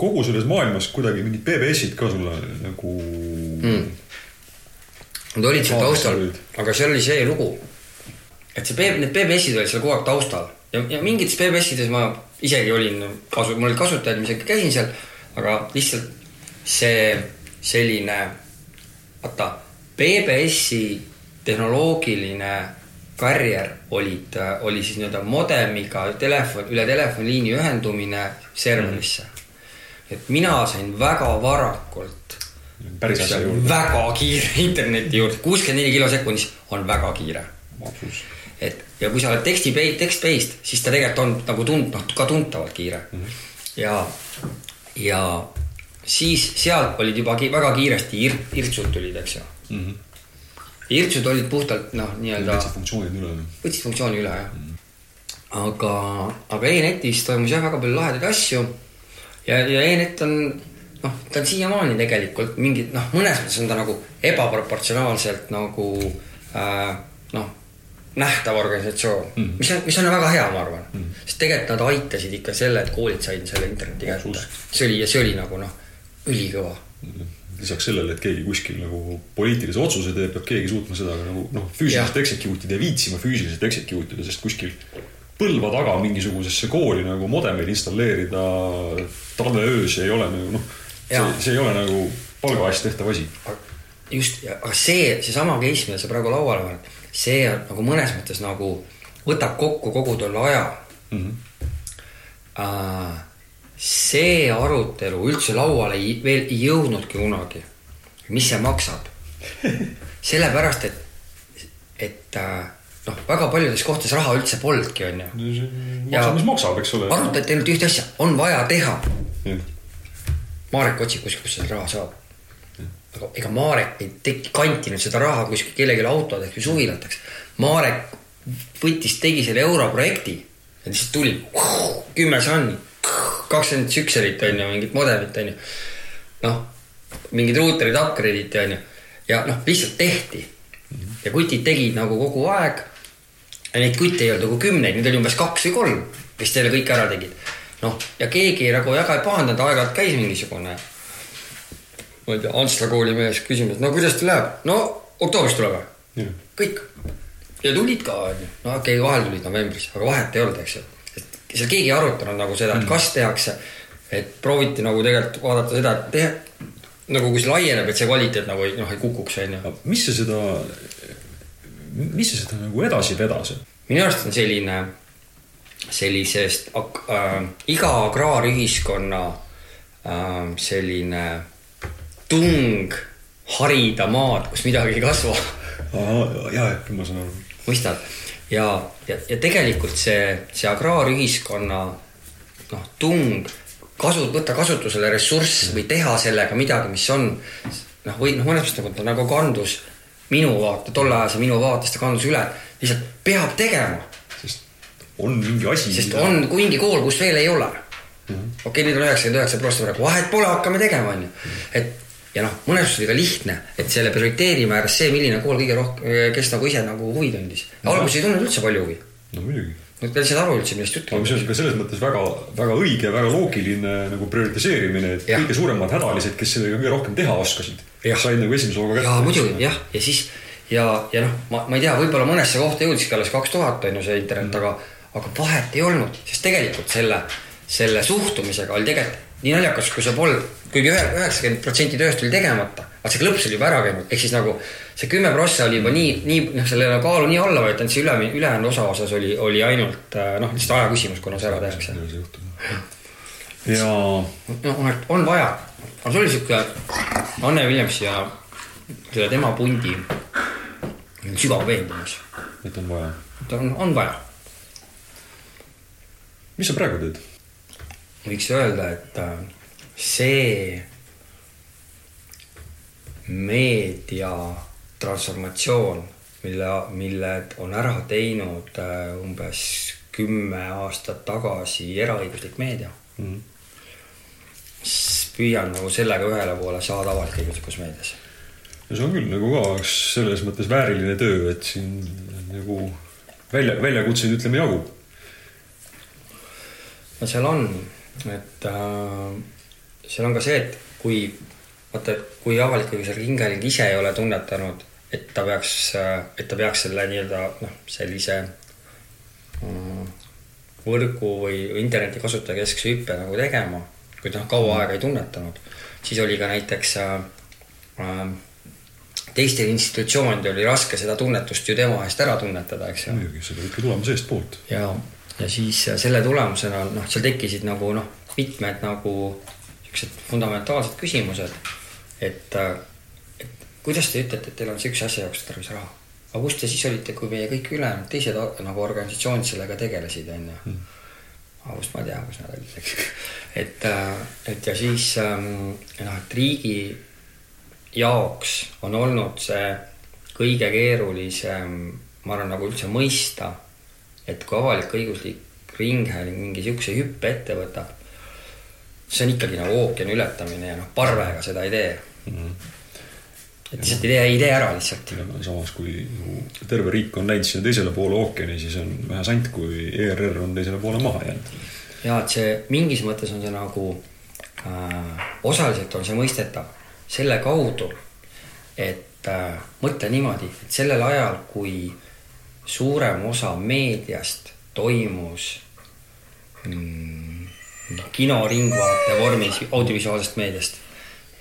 S3: kogu selles maailmas kuidagi mingid PBS-id ka sulle nagu mm.?
S2: Nad olid seal taustal, aga seal oli see lugu, et see, need PBS-id olid seal kogu aeg taustal. Ja, ja mingites PBS-ides ma isegi olin kasu, mul olid kasutajad, ma isegi käisin seal, aga lihtsalt see selline, vaata, PBS-i tehnoloogiline karjäär olid, oli siis nii-öelda modemiga telefon, üle telefoniliini ühendumine serverisse. Mm. Et mina sain väga varakult
S3: päris asja juurde.
S2: väga kiire [laughs] interneti juurde, kuuskümmend neli kilo sekundis on väga kiire. et ja kui sa oled teksti, text-based, siis ta tegelikult on nagu tund-, noh ka tuntavalt kiire mm. -hmm. ja, ja siis sealt olid juba ki väga kiiresti ir-, irtsud tulid, eks ju mm. -hmm. irtsud olid puhtalt noh, nii-öelda.
S3: võtsid funktsioonid üle.
S2: võtsid funktsiooni üle jah mm. -hmm. aga, aga e-netis toimus jah, väga palju lahedaid asju ja, ja e-net on noh, ta on siiamaani tegelikult mingid noh, mõnes mõttes on ta nagu ebaproportsionaalselt nagu äh, noh, nähtav organisatsioon mm, -hmm. mis on, mis on väga hea, ma arvan mm. -hmm. sest tegelikult nad aitasid ikka selle, et koolid said selle interneti kätte. see oli ja see oli nagu noh, ülikõva mm. -hmm
S3: lisaks sellele, et keegi kuskil nagu poliitilise otsuse teeb, peab keegi suutma seda ka nagu noh, füüsiliselt execute ida ja viitsima füüsiliselt execute ida, sest kuskil põlva taga mingisugusesse kooli nagu modemeid installeerida talveöös ei ole nagu noh, see, see ei ole nagu palga eest tehtav asi.
S2: just, aga see, seesama case, mida sa praegu lauale paned, see on nagu mõnes mõttes nagu võtab kokku kogu tolle aja mm. -hmm. See arutelu üldse lauale ei, veel ei jõudnudki kunagi. mis see maksab? [laughs] sellepärast, et, et uh, noh, väga paljudes kohtades raha üldse polnudki, onju.
S3: maksab, mis maksab, eks ole.
S2: arutati ainult ühte asja, on vaja teha Marek otsib kuskilt, kust seda raha saab. aga ega Marek ei teki-, kantinud seda raha kuskil kellelegi autodeks või suvilateks. Marek võttis, tegi selle europrojekti ja lihtsalt tuli kümme sanni, kakskümmend sükselit on ju, mingit modemit on ju. noh, mingid ruuterid, upgrade'iti on ju ja noh, lihtsalt tehti. ja kutid tegid nagu kogu aeg. ja neid kutte ei olnud nagu kümneid, neid oli umbes kaks või kolm, kes selle kõik ära tegid noh, ja keegi nagu väga ei pahandanud, aeg-ajalt käis mingisugune. ma ei tea, Antsla kooli mees küsimas, no kuidas teil läheb, no oktoobris tuleb või? kõik. ja tulid ka, onju, no okei okay,, vahel tulid novembris, aga vahet ei olnud, eks ju. et seal keegi ei arutanud nagu seda, et mm. kas tehakse, et prooviti nagu tegelikult vaadata seda, et teha nagu kui see laieneb, et see kvaliteet nagu ei, noh, ei kukuks, onju.
S3: mis see seda, mis see seda nagu edasi vedas?
S2: minu arust on selline sellisest äh, iga agraarühiskonna äh, selline tung harida maad, kus midagi ei kasva.
S3: ja, ja, ma saan aru.
S2: mõistad ja, ja, ja tegelikult see, see agraarühiskonna noh, tung kasu, võtta kasutusele ressurss või teha sellega midagi, mis on noh, või noh, mõnes mõttes nagu ta nagu kandus minu vaate, tolleajase minu vaatest ta kandus üle, lihtsalt peab tegema
S3: on mingi asi.
S2: sest on mingi kool, kus veel ei ole mm -hmm.. okei okay,, nüüd on üheksakümmend üheksa prossa praegu, vahet pole, hakkame tegema, onju. et ja noh, mõnes mõttes oli ka lihtne, et selle prioriteedi määras see, milline kool kõige rohkem, kes nagu ise nagu huvi tundis. alguses ei tundnud üldse palju huvi.
S3: no muidugi.
S2: Nad ei saanud aru üldse, millest jutt
S3: käib. see on ka selles mõttes väga, väga õige, väga loogiline nagu prioritiseerimine, et ja. kõige suuremad hädalised, kes sellega kõige rohkem teha oskasid, said nagu esimese hooga
S2: kätte. jaa, muidugi jah, ja siis ja, ja noh, ma, ma ei tea, võib-olla mõnesse kohta jõudiski alles kaks tuhat on ju see internet mm, aga aga vahet ei olnud, sest tegelikult selle, selle suhtumisega oli tegelikult nii naljakas, kui see polnud, kuigi üheksakümmend protsenti tööst oli tegemata, vaat see klõps oli juba ära käinud, ehk siis nagu see kümme prossa oli juba nii, nii noh, selle kaalu nii alla võetud, et see üle, ülejäänud osa osas oli, oli ainult noh, lihtsalt aja küsimus, kuna see ära tehakse.
S3: ja.
S2: noh, on vaja, aga see oli sihuke Anne Williams ja selle tema pundi sügav veendumus.
S3: et on vaja.
S2: et on, on vaja
S3: mis sa praegu teed?
S2: võiks öelda, et äh, see meedia transformatsioon, mille, mille on ära teinud äh, umbes kümme aastat tagasi eraõiguslik meedia mm. -hmm. püüan nagu sellega ühele poole saada avalik-õiguslikus meedias.
S3: no see on küll nagu ka üks selles mõttes vääriline töö, et siin nagu välja, väljakutseid ütleme jagu.
S2: No seal on, et äh, seal on ka see, et kui vaata, kui avalik-õiguslik ringhääling ise ei ole tunnetanud, et ta peaks, et ta peaks selle nii-öelda noh, sellise mm, võrgu või interneti kasutajakeskse hüppe nagu tegema, kui ta noh, kaua aega ei tunnetanud, siis oli ka näiteks äh, äh, teistel institutsioonidel oli raske seda tunnetust ju tema eest ära tunnetada, eks ju.
S3: muidugi, see peab ikka tulema seestpoolt.
S2: ja, ja siis selle tulemusena noh, seal tekkisid nagu noh, mitmed nagu siuksed fundamentaalsed küsimused et, äh, et kuidas te ütlete, et teil on siukse asja jaoks tarvis raha? aga kus te siis olite, kui meie kõik ülejäänud teised nagu organisatsioonid sellega tegelesid, onju mm.. aga kust ma tean, kus nad olid, eks. [laughs] et, äh, et ja siis ähm, noh, et riigi jaoks on olnud see kõige keerulisem, ma arvan, nagu üldse mõista, et kui avalik-õiguslik ringhääling mingi siukse hüppe ette võtab, see on ikkagi nagu ookeani ületamine ja noh, parvega seda ei tee mm. -hmm. et lihtsalt ei tee, ei tee ära lihtsalt.
S3: samas, kui nagu terve riik on läinud sinna teisele poole ookeani, siis on vähe sant, kui ERR on teisele poole maha jäänud.
S2: ja et see mingis mõttes on see nagu äh, osaliselt on see mõistetav selle kaudu, et äh, mõtle niimoodi, et sellel ajal, kui suurem osa meediast toimus mm, kino ringvaate vormis audiovisuaalsest meediast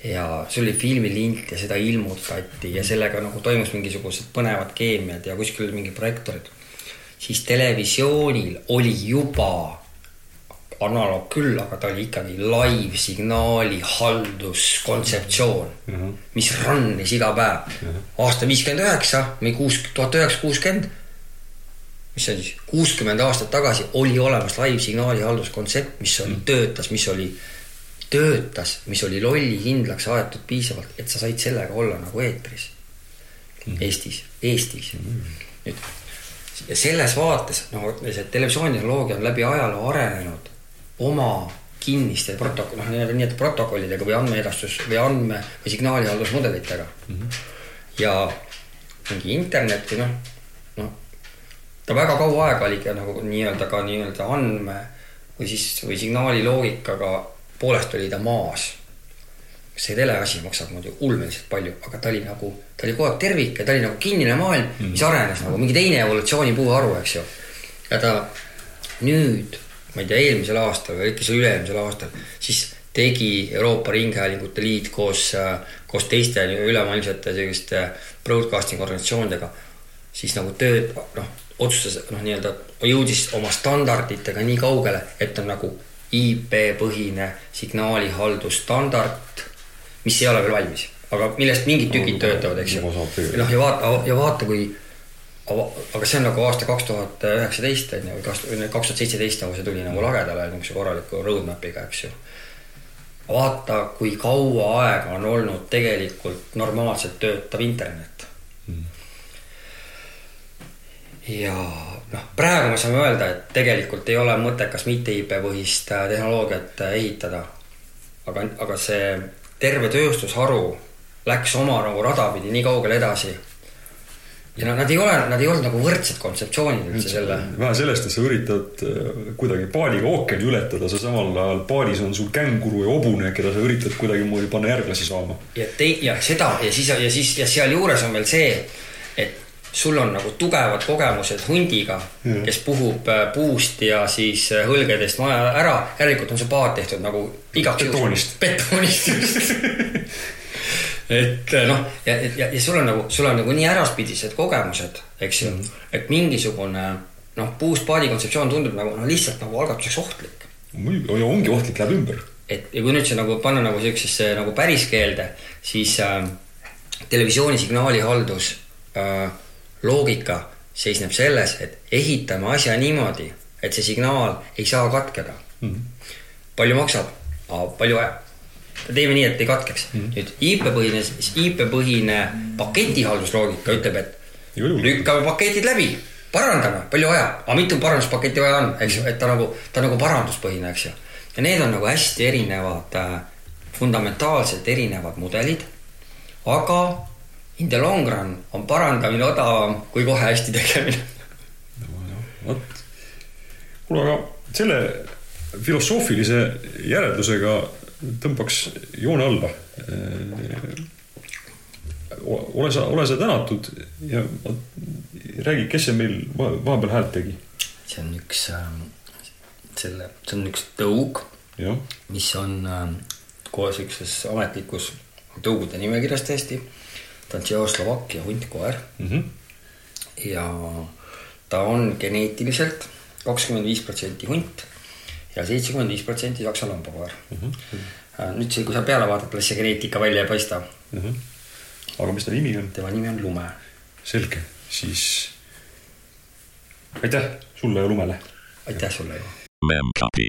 S2: ja see oli filmilint ja seda ilmutati ja sellega nagu toimus mingisugused põnevad keemiad ja kuskil olid mingid projektorid. siis televisioonil oli juba analoog küll, aga ta oli ikkagi live signaali halduskontseptsioon mm, -hmm. mis run'is iga päev mm. -hmm. aasta viiskümmend üheksa või kuus, tuhat üheksasada kuuskümmend. Mis see on siis, kuuskümmend aastat tagasi oli olemas live signaali halduskontsept, mis oli mm, töötas, mis oli töötas, mis oli lollikindlaks aetud piisavalt, et sa said sellega olla nagu eetris mm. -hmm. Eestis, Eestis mm. -hmm. nüüd ja selles vaates, no see televisioonitehnoloogia on läbi ajaloo arenenud oma kinniste protokoll, noh, nii-öelda protokollidega või andmeedastus või andme või signaalihaldusmudelitega mm. -hmm. ja mingi internet või noh, noh, ta väga kaua aega oli ka nagu nii-öelda ka nii-öelda andme või siis, või signaali loogikaga poolest oli ta maas. see teleasi maksab muidu ulmeliselt palju, aga ta oli nagu, ta oli kogu aeg tervik ja ta oli nagu kinnine maailm mm, -hmm. mis arenes nagu mingi teine evolutsioonipuuharu, eks ju. ja ta nüüd, ma ei tea, eelmisel aastal või äkki see üle-eelmisel aastal, siis tegi Euroopa Ringhäälingute Liit koos, koos teiste ülemaailmsete selliste broadcasting organisatsioonidega siis nagu tööd, noh, otsustas, noh, nii-öelda jõudis oma standarditega nii kaugele, et on nagu IP-põhine signaalihaldusstandard, mis ei ole veel valmis, aga millest mingid tükid no, töötavad, eks ju. noh, ja vaata, ja vaata, kui aga see on nagu aasta kaks tuhat üheksateist on ju, või kaks tuhat seitseteist nagu see tuli nagu lagedale niisuguse korraliku roadmap'iga, eks ju. vaata, kui kaua aega on olnud tegelikult normaalselt töötav internet mm.. Ja noh, praegu me saame öelda, et tegelikult ei ole mõttekas mitte IP-põhist äh, tehnoloogiat äh, ehitada. aga, aga see terve tööstusharu läks oma nagu rada pidi nii kaugele edasi. ja no nad ei ole, nad ei olnud nagu võrdsed kontseptsioonid üldse selle.
S3: vähe sellest, et sa üritad äh, kuidagi paadiga ookeani ületada, sa samal ajal paadis on sul känguru ja hobune, keda sa üritad kuidagimoodi panna järglasi saama.
S2: ja tei-, ja seda ja siis, ja siis ja sealjuures on veel see, et sul on nagu tugevad kogemused hundiga, kes puhub äh, puust ja siis äh, hõlgedest maja ära. järelikult on see paat tehtud nagu igaks
S3: juhuks.
S2: betoonist just [laughs] et äh, noh, ja, ja, ja sul on nagu, sul on nagu nii äraspidised kogemused, eks ju mm, et mingisugune noh, puust paadi kontseptsioon tundub nagu no lihtsalt nagu algatuseks ohtlik.
S3: muidugi, ongi ohtlik, läheb ümber.
S2: et ja kui nüüd see nagu panna nagu siuksesse nagu päris keelde, siis äh, televisiooni signaalihaldus äh, loogika seisneb selles, et ehitame asja niimoodi, et see signaal ei saa katkeda mm. -hmm. palju maksab? palju vaja? teeme nii, et ei katkeks mm. -hmm. nüüd IP-põhine, IP-põhine paketihaldusloogika ütleb, et lükkame paketid läbi, parandame, palju vaja, aga mitu paranduspaketti vaja on, eks ju, et ta nagu, ta nagu paranduspõhine, eks ju. ja need on nagu hästi erinevad äh, fundamentaalselt erinevad mudelid. aga in the long run on parandamine odavam kui kohe hästi tegemine.
S1: vot, kuule, aga selle filosoofilise järeldusega tõmbaks joone alla. ole sa, ole sa tänatud ja räägi, kes see meil vahepeal häält tegi?
S2: see on üks äh, selle, see on üks tõug, mis on äh, kohe siukses ametlikus tõugude nimekirjas tõesti. Ta on Tšehhoslovakkia huntkoer mm. -hmm. ja ta on geneetiliselt kakskümmend viis protsenti hunt ja seitsekümmend viis protsenti saksa lambakoer mm. -hmm. nüüd see, kui sa peale vaatad, alles see geneetika välja ei paista mm. -hmm.
S1: aga mis ta nimi on?
S2: tema nimi on Lume.
S1: selge, siis aitäh sulle ja Lumele.
S2: aitäh sulle.
S4: Memcopy.